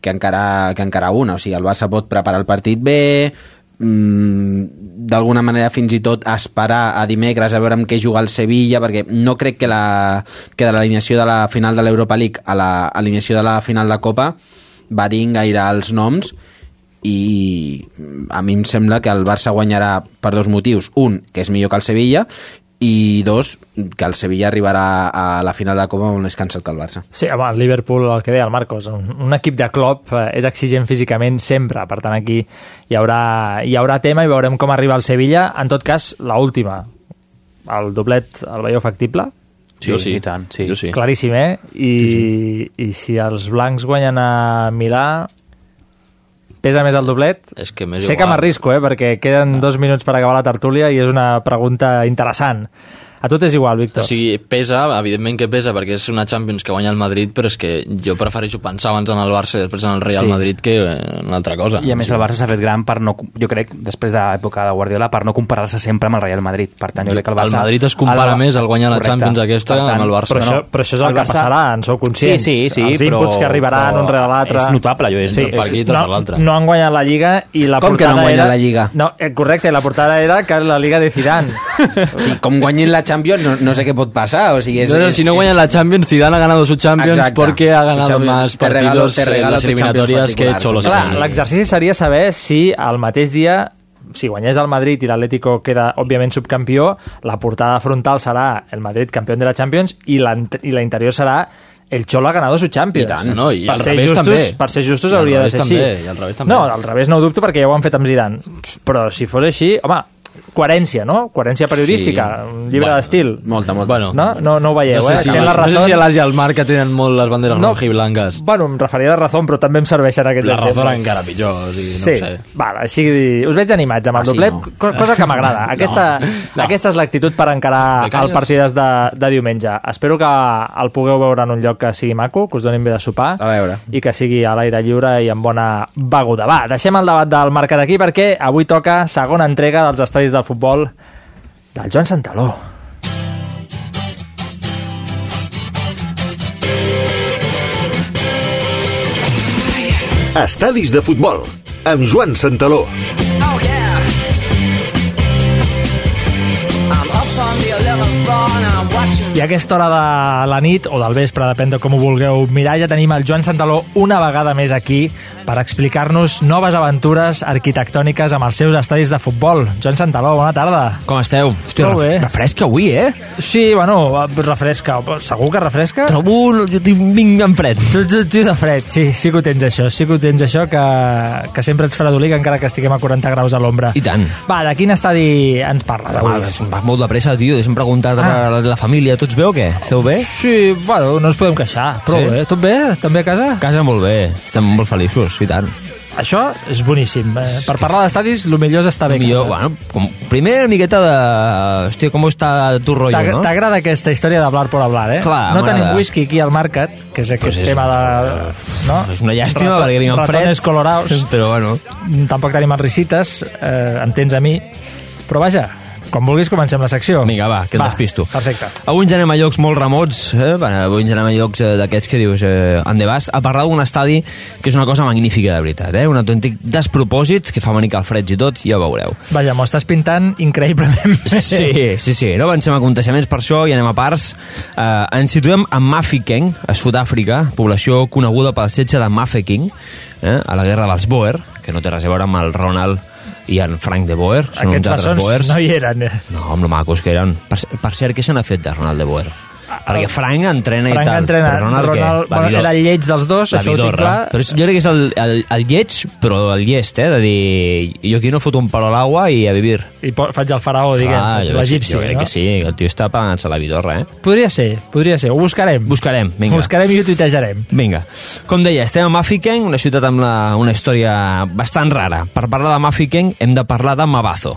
que encara, que encara una, o sigui, el Barça pot preparar el partit bé mm, d'alguna manera fins i tot esperar a dimecres a veure amb què juga el Sevilla perquè no crec que, la, que de l'alineació de la final de l'Europa League a l'alineació de la final de Copa varin gaire els noms i a mi em sembla que el Barça guanyarà per dos motius. Un, que és millor que el Sevilla, i dos, que el Sevilla arribarà a la final de Copa molt més cansat que el Barça. Sí, home, el Liverpool, el que deia el Marcos, un, un equip de Klopp eh, és exigent físicament sempre, per tant aquí hi haurà, hi haurà tema i veurem com arriba el Sevilla. En tot cas, la última, el doblet el veieu factible? Sí, sí. i tant, sí. Jo sí. Claríssim, eh? I, Sí, sí. i si els blancs guanyen a Milà, pesa més el doblet? És que m'és Sé que igual. m'arrisco, eh? Perquè queden dos minuts per acabar la tertúlia i és una pregunta interessant. A tu t'és igual, Víctor? O sigui, pesa, evidentment que pesa, perquè és una Champions que guanya el Madrid, però és que jo prefereixo pensar abans en el Barça i després en el Real Sí. Madrid que en una altra cosa. I a més el Barça s'ha fet gran per no, jo crec, després de l'època de Guardiola, per no comparar-se sempre amb el Real Madrid. Per tant, jo crec que el El Barça... Madrid es compara més al guanyar la Correcte. Champions aquesta Per amb el Barça. Però, això, però això és el, el que Barça- passarà, en sou conscients. Sí, sí, sí, Els però- inputs que arribaran però un rere l'altre. és notable, jo, és- sí, per aquí, tot no, l'altre. No han guanyat la Lliga i la Com que no portada han guanyat era... la Lliga? No, eh, correcte, la portada era que la Liga de Zidane. Sí, com guanyin la Champions no, no sé què pot passar, o sigui... És, No, no, si no guanyan la Champions, Zidane ha ganado su Champions Exacte. porque ha ganado Champions. más Te regalo- partidos te en regalo las tu Champions eliminatorias que. Cholos. Clar, l'exercici seria saber si al mateix dia si guanyés el Madrid i l'Atlético queda, òbviament, subcampió, la portada frontal serà el Madrid campió de la Champions i la, i la interior serà el Xolo ha ganado su Champions. I tant, no? I per al ser revés justos, també. Per ser justos hauria de ser també, així. i al revés també. No, al revés no ho dubto perquè ja ho han fet amb Zidane. Però si fos així, home, coherència, no? Coherència periodística, Sí. un llibre Bueno, d'estil. Molta, molta. Bueno, No? No, no ho veieu, no sé eh? si, Sent la no sé raó- si a l'Àsia i al Marc que tenen molt les banderes No. no. i blanques. Bueno, em referia a la raó, però també em serveixen aquests La raó exemples. era encara pitjor, o sigui, no sí, ho sé. vale, així, us veig animats amb el Ah, sí, doblet, no. co- cosa que m'agrada. [LAUGHS] Aquesta, no. aquesta és l'actitud per encarar el partides de, de diumenge. Espero que el pugueu veure en un lloc que sigui maco, que us donin bé de sopar A veure. i que sigui a l'aire lliure i amb bona beguda. Va, deixem el debat del mercat aquí perquè avui toca segona entrega dels estadis del futbol del Joan Santaló. Estadis de futbol, amb Joan Santaló. I a aquesta hora de la nit, o del vespre, depèn de com ho vulgueu mirar, ja tenim el Joan Santaló una vegada més aquí per explicar-nos noves aventures arquitectòniques amb els seus estadis de futbol. Joan Santaló, bona tarda. Com esteu? Hòstia, Molt bé. ref refresca avui, eh? Sí, bueno, refresca. Segur que refresca? Trobo... Jo tinc, vinc en fred. Tu, tu, tu de fred, sí, sí que ho tens això, sí que ho tens això, que, que sempre ets fredolic encara que estiguem a 40 graus a l'ombra. I tant. Va, de quin estadi ens parles avui? es va molt de pressa, tio. Deixa'm preguntar Ah. a la, la família. Tots bé o què? Esteu bé? Sí, bueno, no ens podem queixar. Prou Sí? bé. Tot bé? També a casa? Casa molt bé. Estem molt feliços, i tant. Això és boníssim. Eh, per parlar d'estadis, el millor és estar bé a Millor, casa. bueno, com, primer una miqueta de... Hòstia, com està tu rotllo, T'ag- no? T'agrada aquesta història d'hablar por hablar, eh? Clar, no m'agrada. tenim whisky aquí al Market, que és aquest Pues és- tema de... No? És una llàstima Rato- perquè en fred. Ratones colorados. [LAUGHS] Però bueno, Tampoc tenim els risites, eh, em tens a mi. Però vaja, Com vulguis, comencem la secció. Vinga, va, que et despisto. Perfecte. Avui ens anem a llocs molt remots, eh? Va, avui ens anem a llocs eh, d'aquests que dius, eh, en vas a parlar d'un estadi que és una cosa magnífica de veritat, eh? un autèntic despropòsit que fa venir calfreds i tot, ja ho veureu. Vaja, m'ho estàs pintant increïblement bé. Sí, sí, sí, no avancem aconteixements per això i anem a parts. Eh, ens situem a Mafeking, a Sud-àfrica, població coneguda pel setge de Mafeking, eh? a la guerra dels Boer, que no té res a veure amb el Ronald i en Frank de Boer, són Aquests uns altres Boers. no hi eren. eh? No, amb lo macos que eren. Per, per cert, què se n'ha fet de Ronald de Boer? Perquè Frank entrena Frank i tal. entrena, però Ronald, Ronald- què? Bueno, era el lleig dels dos, la això ho tinc clar. Però és, jo crec que és el, el, el lleig, però el llest, eh? De dir, jo aquí no foto un palo a l'aigua i a vivir. I faig el faraó, diguem, Ah, l'egipci, Jo crec no? que sí, el tio està pagant-se la vidorra, eh? Podria ser, podria ser. Ho buscarem. Buscarem, vinga. Ho buscarem i ho tuitejarem. Vinga. Com deia, estem a Mafeking, una ciutat amb la, una història bastant rara. Per parlar de Mafeking hem de parlar de Mabazo,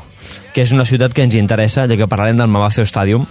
que és una ciutat que ens interessa, ja que parlarem del Mabazo Stadium,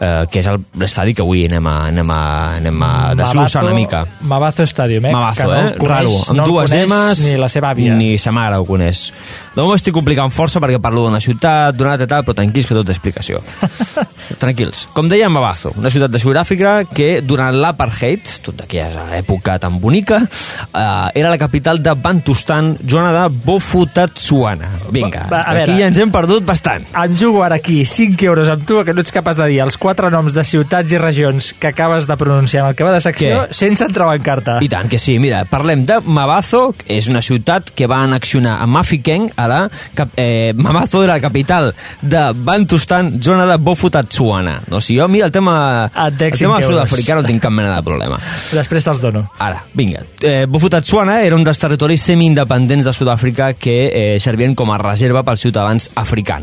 eh, que és el- l'estadi que avui anem a, anem a, anem a desglossar una mica. Mabazo Stadium, eh? Mabazo, que no eh? coneix, Raro, amb no dues M's... Ni la seva àvia. Ni sa mare ho coneix. No m'ho estic complicant força perquè parlo d'una ciutat, d'una altra tal, però tranquils que tot té explicació. [LAUGHS] tranquils. Com deia Mabazo, una ciutat de Sud-àfrica que durant l'apartheid, tot d'aquella època tan bonica, eh, era la capital de Bantustan, zona de Bofutatsuana. Vinga, aquí ja ens hem perdut bastant. Em jugo ara aquí 5 euros amb tu que no ets capaç de dir els quatre noms de ciutats i regions que acabes de pronunciar en el que va de secció Què? sense entrar en carta. I tant que sí, mira, parlem de Mabazo, que és una ciutat que va annexionar a Mafeking, a la, cap, eh, Mabazo era la capital de Bantustan, zona de Bofutatsuana. O sigui, jo, mira, el tema, el tema sud-africà no tinc cap mena de problema. Després te'ls dono. Ara, vinga. Eh, Bofutatsuana era un dels territoris semi-independents de Sud-àfrica que eh, servien com a reserva pels ciutadans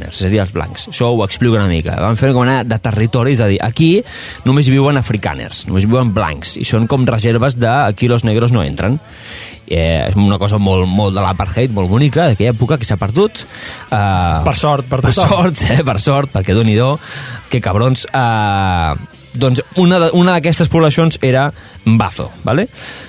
africaners, és a dir, els blancs. Això ho explico una mica. Van fer com una de territoris, de dir, aquí només viuen africaners, només viuen blancs, i són com reserves de aquí los negros no entren. Eh, és una cosa molt, molt de l'apartheid, molt bonica, d'aquella època que s'ha perdut. Eh, Per sort, per per tothom. sort, eh, per sort, perquè doni do, que cabrons. Eh, doncs una d'aquestes poblacions era Mbazo, ¿vale?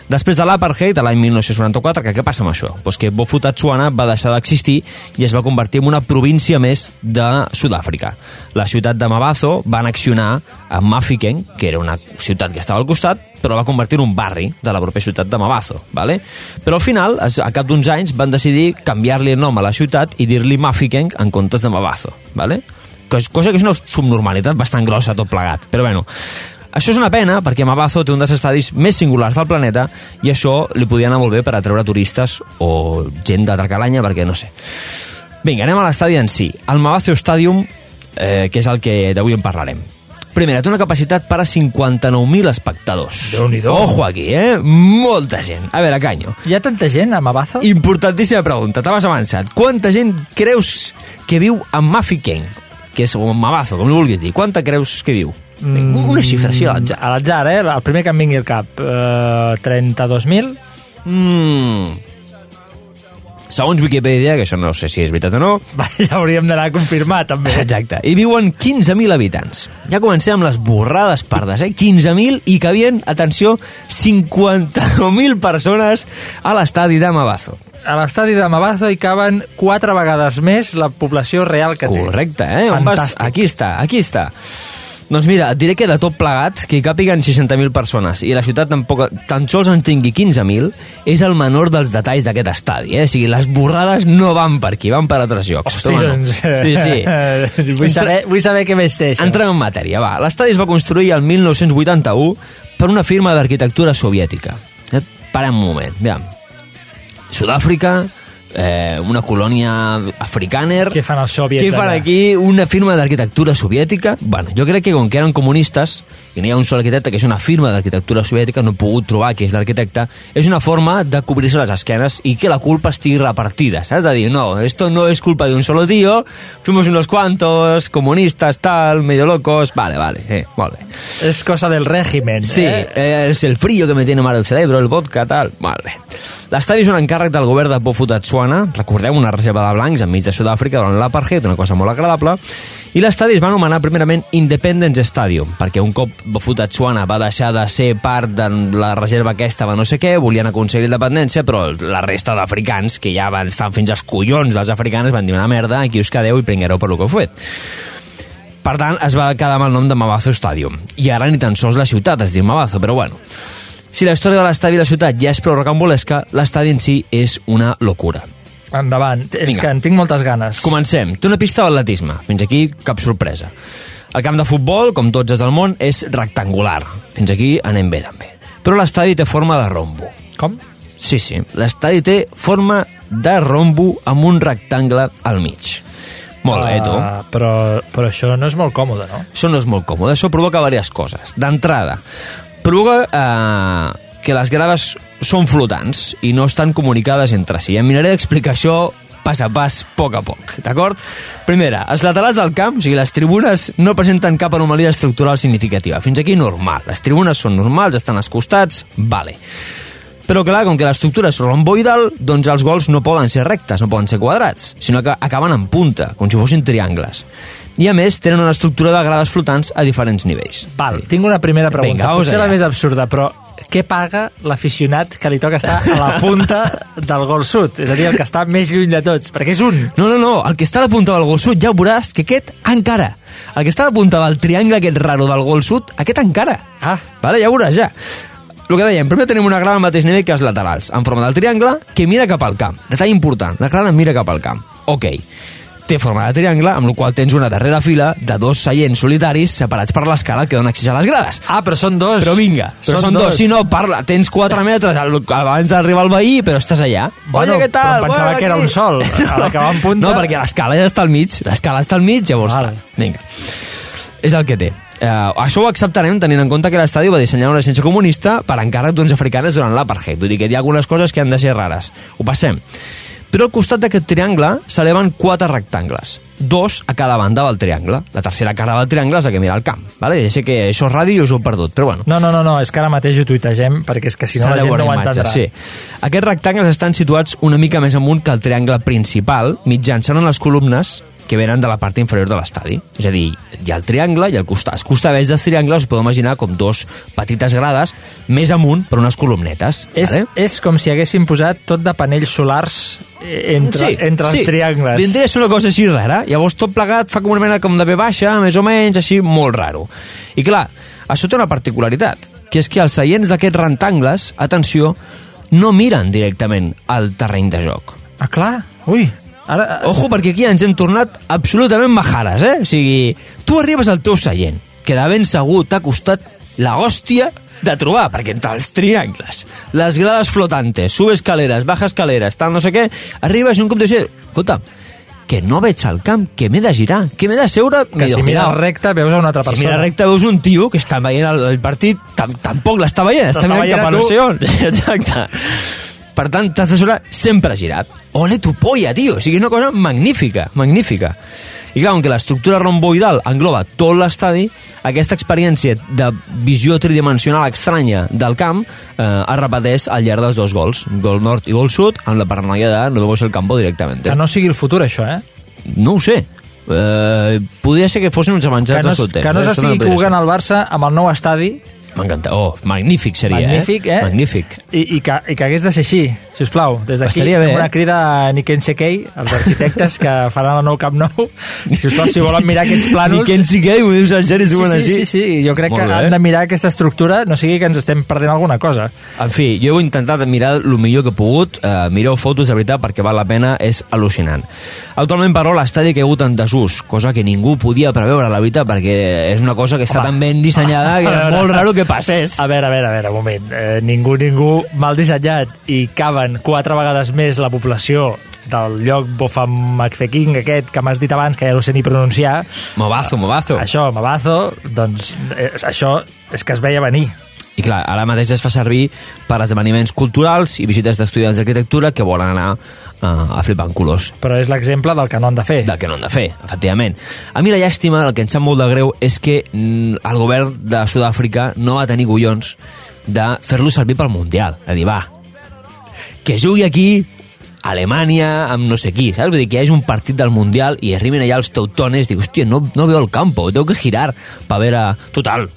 Després de l'apartheid, a l'any 1944, que què passa amb això? Pues que Bofutatsuana va deixar d'existir i es va convertir en una província més de Sud-àfrica. La ciutat de Mabazo va annexionar a Mafeking, que era una ciutat que estava al costat, però va convertir en un barri de la propera ciutat de Mabazo, ¿vale? Però al final, a cap d'uns anys, van decidir canviar-li el nom a la ciutat i dir-li Mafeking en comptes de Mabazo, ¿vale? Cos- cosa que és una subnormalitat bastant grossa tot plegat, però bueno, això és una pena perquè Mabazo té un dels estadis més singulars del planeta i això li podia anar molt bé per atreure turistes o gent d'altra calanya, perquè no sé. Vinga, anem a l'estadi en si. El Mabazo Stadium, eh, que és el que d'avui en parlarem. Primera, té una capacitat per a 59.000 espectadors. Déu-n'hi-do. Ojo aquí, eh? Molta gent. A veure, canyo. Hi ha tanta gent a Mabazo? Importantíssima pregunta, t'has avançat. Quanta gent creus que viu a Mafeking? Que és un Mabazo, com li vulguis dir. Quanta creus que viu? Mm, Una xifra així a l'atzar. A l'atzar, eh? El primer que em vingui al cap. Uh, 32.000? Mm. Segons Wikipedia, que això no sé si és veritat o no... [LAUGHS] Ja hauríem d'anar a confirmar, també. Exacte. Hi viuen 15.000 habitants. Ja comencem amb les borrades pardes, eh? 15.000 i cabien, atenció, 59.000 persones a l'estadi de Mabazo. A l'estadi de Mabazo hi caben quatre vegades més la població real que té. Correcte, eh? On vas? Fantàstic. Aquí està, aquí està. Doncs mira, et diré que de tot plegat, que hi càpiguen 60.000 persones i la ciutat tampoc, tan sols en tingui 15.000, és el menor dels detalls d'aquest estadi, eh? O sigui, les borrades no van per aquí, van per altres llocs. Hosti, doncs... Sí, sí. [LAUGHS] vull, saber, vull saber què més té, això. Entrem en matèria, va. L'estadi es va construir el 1981 per una firma d'arquitectura soviètica. Parem un moment, aviam. Sud-àfrica, eh, una colònia africàner... Què fan els soviets Què fan aquí? Una firma d'arquitectura soviètica? Bueno, jo crec que com que eren comunistes i no hi ha un sol arquitecte, que és una firma d'arquitectura soviètica, no he pogut trobar qui és l'arquitecte, és una forma de cobrir-se les esquenes i que la culpa estigui repartida, saps? De dir, no, esto no es culpa de un solo tío, fuimos unos cuantos, comunistas, tal, medio locos, vale, vale, sí, molt bé. És cosa del régimen, Sí, eh? eh, es el frío que me tiene mal el cerebro, el vodka, tal. Molt bé. L'estadi és un encàrrec del govern de Bofutatsuana, recordeu, una reserva de blancs enmig de Sud-àfrica durant l'apartheid, una cosa molt agradable, i l'estadi es va anomenar primerament Independence Stadium, perquè un cop Bofutatsuana va deixar de ser part de la reserva aquesta de no sé què, volien aconseguir independència, però la resta d'africans, que ja van estar fins als collons dels africans, van dir una merda, aquí us quedeu i prenguereu per lo que heu fet. Per tant, es va quedar amb el nom de Mabazo Stadium. I ara ni tan sols la ciutat es diu Mabazo, però bueno. Si la història de l'estadi i la ciutat ja és prou rocambolesca, l'estadi en si és una locura. Endavant. És Vinga. que en tinc moltes ganes. Comencem. Té una pista d'atletisme. Fins aquí, cap sorpresa. El camp de futbol, com tots els del món, és rectangular. Fins aquí anem bé, també. Però l'estadi té forma de rombo. Com? Sí, sí. L'estadi té forma de rombo amb un rectangle al mig. Molt bé, tu. Ah, però, però això no és molt còmode, no? Això no és molt còmode, això provoca diverses coses. D'entrada, provoca eh, que les grades són flotants i no estan comunicades entre si. Em miraré d'explicar això pas a pas, a poc a poc, d'acord? Primera, els laterals del camp, o sigui, les tribunes no presenten cap anomalia estructural significativa. Fins aquí normal. Les tribunes són normals, estan als costats, vale. Però clar, com que l'estructura és romboidal, doncs els gols no poden ser rectes, no poden ser quadrats, sinó que acaben en punta, com si fossin triangles. I a més, tenen una estructura de grades flotants a diferents nivells. Val, tinc una primera pregunta. Vinga, Potser la més absurda, però què paga l'aficionat que li toca estar a la punta del gol sud? És a dir, el que està més lluny de tots, perquè és un. No, no, no, el que està a la punta del gol sud ja ho veuràs que aquest encara. El que està a la punta del triangle aquest raro del gol sud, aquest encara. Ah. Vale, ja ho veuràs, ja. El que dèiem, primer tenim una grada al mateix nivell que els laterals, en forma del triangle, que mira cap al camp. Detall important, la grada mira cap al camp. Ok. Té forma de triangle, amb la qual tens una darrera fila de dos seients solitaris separats per l'escala que dona accés a les grades. Ah, però són dos. Però vinga, però són, dos. Si no, parla, tens 4 metres al, abans d'arribar al veí, però estàs allà. Bueno, Oye, què tal? però pensava Bueno, que era un sol. [LAUGHS] A l'acabar en punta- No, perquè l'escala ja està al mig. L'escala està al mig, llavors... Vale. Vinga. És el que té. Uh, això ho acceptarem tenint en compte que l'estadi va dissenyar una agència comunista per encàrrec d'uns africanes durant l'apartheid. Vull dir que hi ha algunes coses que han de ser rares. Ho passem. Però al costat d'aquest triangle s'eleven quatre rectangles, dos a cada banda del triangle. La tercera cara del triangle és la que mira al camp. Vale? Ja sé que això és ràdio i us ho he perdut, però bueno. No, no, no, no, és que ara mateix ho tuitegem, perquè és que si no la gent no ho imatges, entendrà. Sí. Aquests rectangles estan situats una mica més amunt que el triangle principal, mitjançant les columnes que venen de la part inferior de l'estadi. És a dir, hi ha el triangle i el costat. Els costabells dels triangles us podeu imaginar com dos petites grades més amunt per unes columnetes. És, vale? és com si haguessin posat tot de panells solars eh, entre, entre els triangles. Vindria a ser una cosa així rara. Llavors tot plegat fa com una mena com de B baixa, més o menys, així, molt raro. I clar, això té una particularitat, que és que els seients d'aquests rectangles, atenció, no miren directament al terreny de joc. Ah, clar. Ui, ara... Ojo, perquè aquí ens hem tornat absolutament majares, eh? O sigui, tu arribes al teu seient, que de ben segur t'ha costat la hòstia de trobar, perquè entre els triangles, les grades flotantes, sube escaleres, baja escaleres, tal, no sé què, arribes i un cop de ser, escolta, que no veig al camp, que m'he de girar, que m'he de seure... Que si mires recte veus a una altra Si persona. mira recte veus un tio que està veient el, el partit, tam, tampoc l'està veient, està veient cap a on. [LAUGHS] Exacte. Per tant, t'has de sobre sempre girat. Ole tu polla, tio! O sigui, és una cosa magnífica, magnífica. I clar, com que l'estructura romboidal engloba tot l'estadi, aquesta experiència de visió tridimensional estranya del camp eh, es repeteix al llarg dels dos gols, gol nord i gol sud, amb la paranoia de no vemos el campo directament. Que no sigui el futur, això, eh? No ho sé. Eh, podria ser que fossin uns Que avançats no, de solters. que no eh? S'estigui ser. jugant al Barça amb el nou estadi M'encanta. Oh, magnífic seria, Magnífic, eh? Magnífic. i, i, que, i que hagués de ser així, si us plau. Des d'aquí bé, fem una eh? crida a Niken Sekei, els arquitectes que faran el nou Camp Nou. Si us plau, si volen mirar aquests [LAUGHS] plànols... Ni Ken Siquei, ho dius en sèrio, Sí, sí, així? sí, sí, jo crec Molt que bé. han de mirar aquesta estructura, no sigui que ens estem perdent alguna cosa. En fi, jo he intentat mirar el millor que he pogut. Uh, mireu fotos, de veritat, perquè val la pena, és al·lucinant. Actualment, però, l'estadi ha caigut en desús, cosa que ningú podia preveure, la veritat, perquè és una cosa que està Home. tan ben dissenyada que [LAUGHS] és molt raro que passés. A veure, a veure, a veure, un moment. Eh, ningú, ningú mal dissenyat i caben quatre vegades més la població del lloc Bofa Macfeking aquest que m'has dit abans, que ja no sé ni pronunciar. Movazo, movazo. Això, Mabazo, doncs eh, això és que es veia venir. I clar, ara mateix es fa servir per esdeveniments culturals i visites d'estudiants d'arquitectura que volen anar uh, a flipar en colors. Però és l'exemple del que no han de fer. Del que no han de fer, efectivament. A mi la llàstima, el que em sap molt de greu, és que mm, el govern de Sud-àfrica no va tenir collons de fer-lo servir pel Mundial. És a dir, va, que jugui aquí Alemanya amb no sé qui, saps? Vull dir, que hi hagi un partit del Mundial i arribin allà els teutones i dic, hòstia, no, no veo el campo, tengo que girar per veure... Total,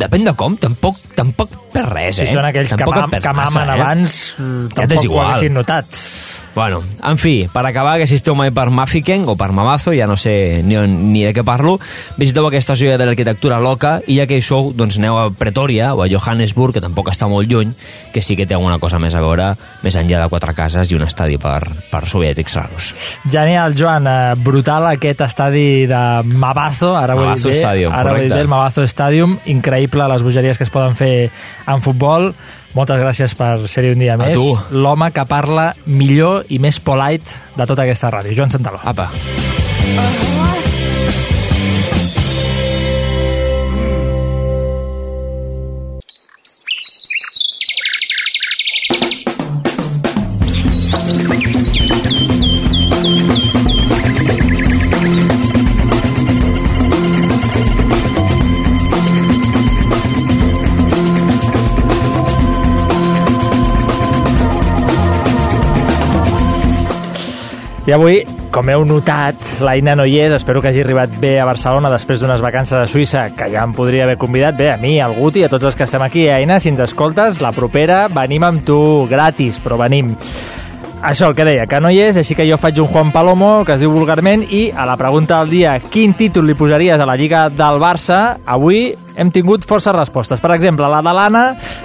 depèn de com, tampoc, tampoc perd res, eh? Si són aquells que, Tampoc mam, et perds que mamen eh? abans, Ja t'és tampoc ho igual. haguessin notat. Bueno, en fi, per acabar, que si esteu mai per Mafiken o per Mamazo, ja no sé ni, on, ni de què parlo, visiteu aquesta joia de l'arquitectura loca i ja que hi sou, doncs aneu a Pretoria o a Johannesburg, que tampoc està molt lluny, que sí que té alguna cosa més a veure, més enllà de quatre cases i un estadi per, per soviètics raros. Genial, Joan, eh, brutal aquest estadi de Mabazo, ara ho he dit Mabazo bé, Stadium, ara ho he dit bé, el Mabazo Stadium, increïble les bogeries que es poden fer en futbol. Moltes gràcies per ser-hi un dia A més. L'home que parla millor i més polite de tota aquesta ràdio, Joan Santaló. Apa. I avui, com heu notat, l'Aina no hi és, espero que hagi arribat bé a Barcelona després d'unes vacances a Suïssa, que ja em podria haver convidat bé a mi, al Guti, a tots els que estem aquí. Aina, si ens escoltes, la propera venim amb tu gratis, però venim. Això, el que deia, que no hi és, així que jo faig un Juan Palomo, que es diu vulgarment, i a la pregunta del dia, quin títol li posaries a la Lliga del Barça, avui hem tingut força respostes. Per exemple, la de l'Anna,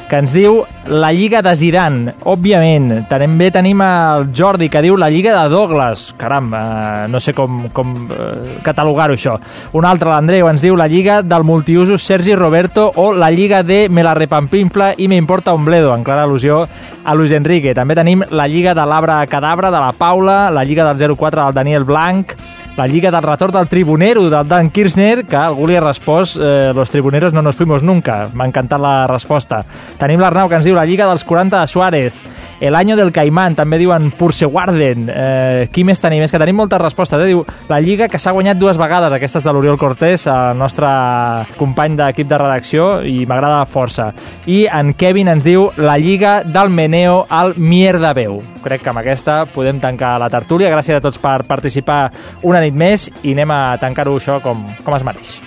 que ens diu la Lliga de Zidane. Òbviament, també tenim el Jordi, que diu la Lliga de Douglas. Caram, eh, no sé com, com eh, catalogar-ho, això. Un altre, l'Andreu, ens diu la Lliga del multiusos Sergi Roberto o la Lliga de Me la repampinfla i me importa un bledo, en clara al·lusió a Luis Enrique. També tenim la Lliga de l'Abra Cadabra, de la Paula, la Lliga del 04 del Daniel Blanc, la Lliga del retorn del Tribunero, del Dan Kirchner, que algú li ha respost eh, los tribuneros no nos fuimos nunca. M'ha encantat la resposta. Tenim l'Arnau, que ens diu la Lliga dels 40 de Suárez, el año del Caimán, també diuen Purseguarden. Eh, qui més tenim? És que tenim moltes respostes. Eh? Diu la Lliga que s'ha guanyat dues vegades, aquestes de l'Oriol Cortés, el nostre company d'equip de redacció, i m'agrada força. I en Kevin ens diu la Lliga del Meneo al Mierdaveu. Crec que amb aquesta podem tancar la tertúlia. Gràcies a tots per participar una nit més i anem a tancar-ho això com, com es mereix.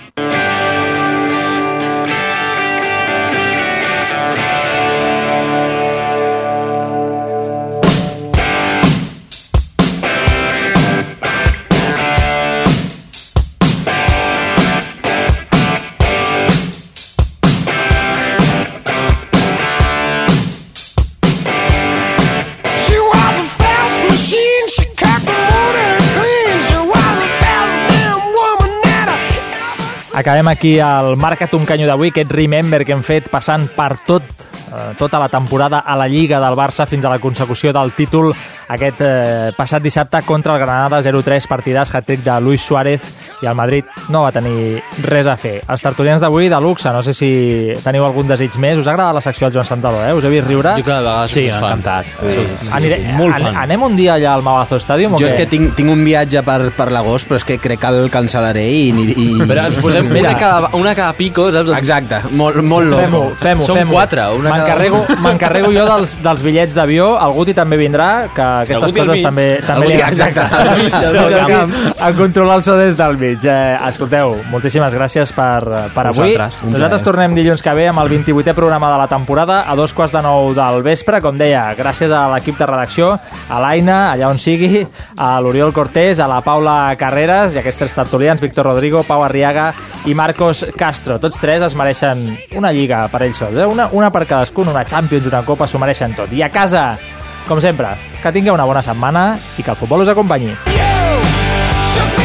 Acabem aquí el Marca't un canyo d'avui, aquest Remember que hem fet passant per tot eh, tota la temporada a la Lliga del Barça fins a la consecució del títol aquest eh, passat dissabte contra el Granada 0-3 partidàs, hat-trick de Luis Suárez i el Madrid no va tenir res a fer. Els tertulians d'avui de luxe, no sé si teniu algun desig més. Us ha agradat la secció del Joan Santaló, eh? Us he vist riure? Jo cada vegada soc Sí, fan. encantat. Sí, Sí, sí, Aniré, sí, molt an- fan. anem un dia allà al Mabazo Stadium o Jo què? és que tinc, tinc un viatge per, per l'agost, però és que crec que el cancel·laré i... i, i... Però ens posem Mira. una cada, una cada pico, saps? Exacte, molt, molt loco. fem-ho, Som fem-ho. quatre, cada- M'encarrego m'encarrego jo dels, dels bitllets d'avió, el Guti també vindrà, que aquestes coses també, també exacte. Camp. a controlar el so des del mig. Eh, escolteu, moltíssimes gràcies per, per avui. Vosaltres, Nosaltres tornem dilluns que ve amb el 28è programa de la temporada a dos quarts de nou del vespre, com deia, gràcies a l'equip de redacció, a l'Aina, allà on sigui, a l'Oriol Cortés, a la Paula Carreras i aquests tres tertulians, Víctor Rodrigo, Pau Arriaga i Marcos Castro. Tots tres es mereixen una lliga per ells sols, eh? una, una per cadascun, una Champions, una Copa, s'ho mereixen tot. I a casa, com sempre, que tingueu una bona setmana i que el futbol us acompanyi. me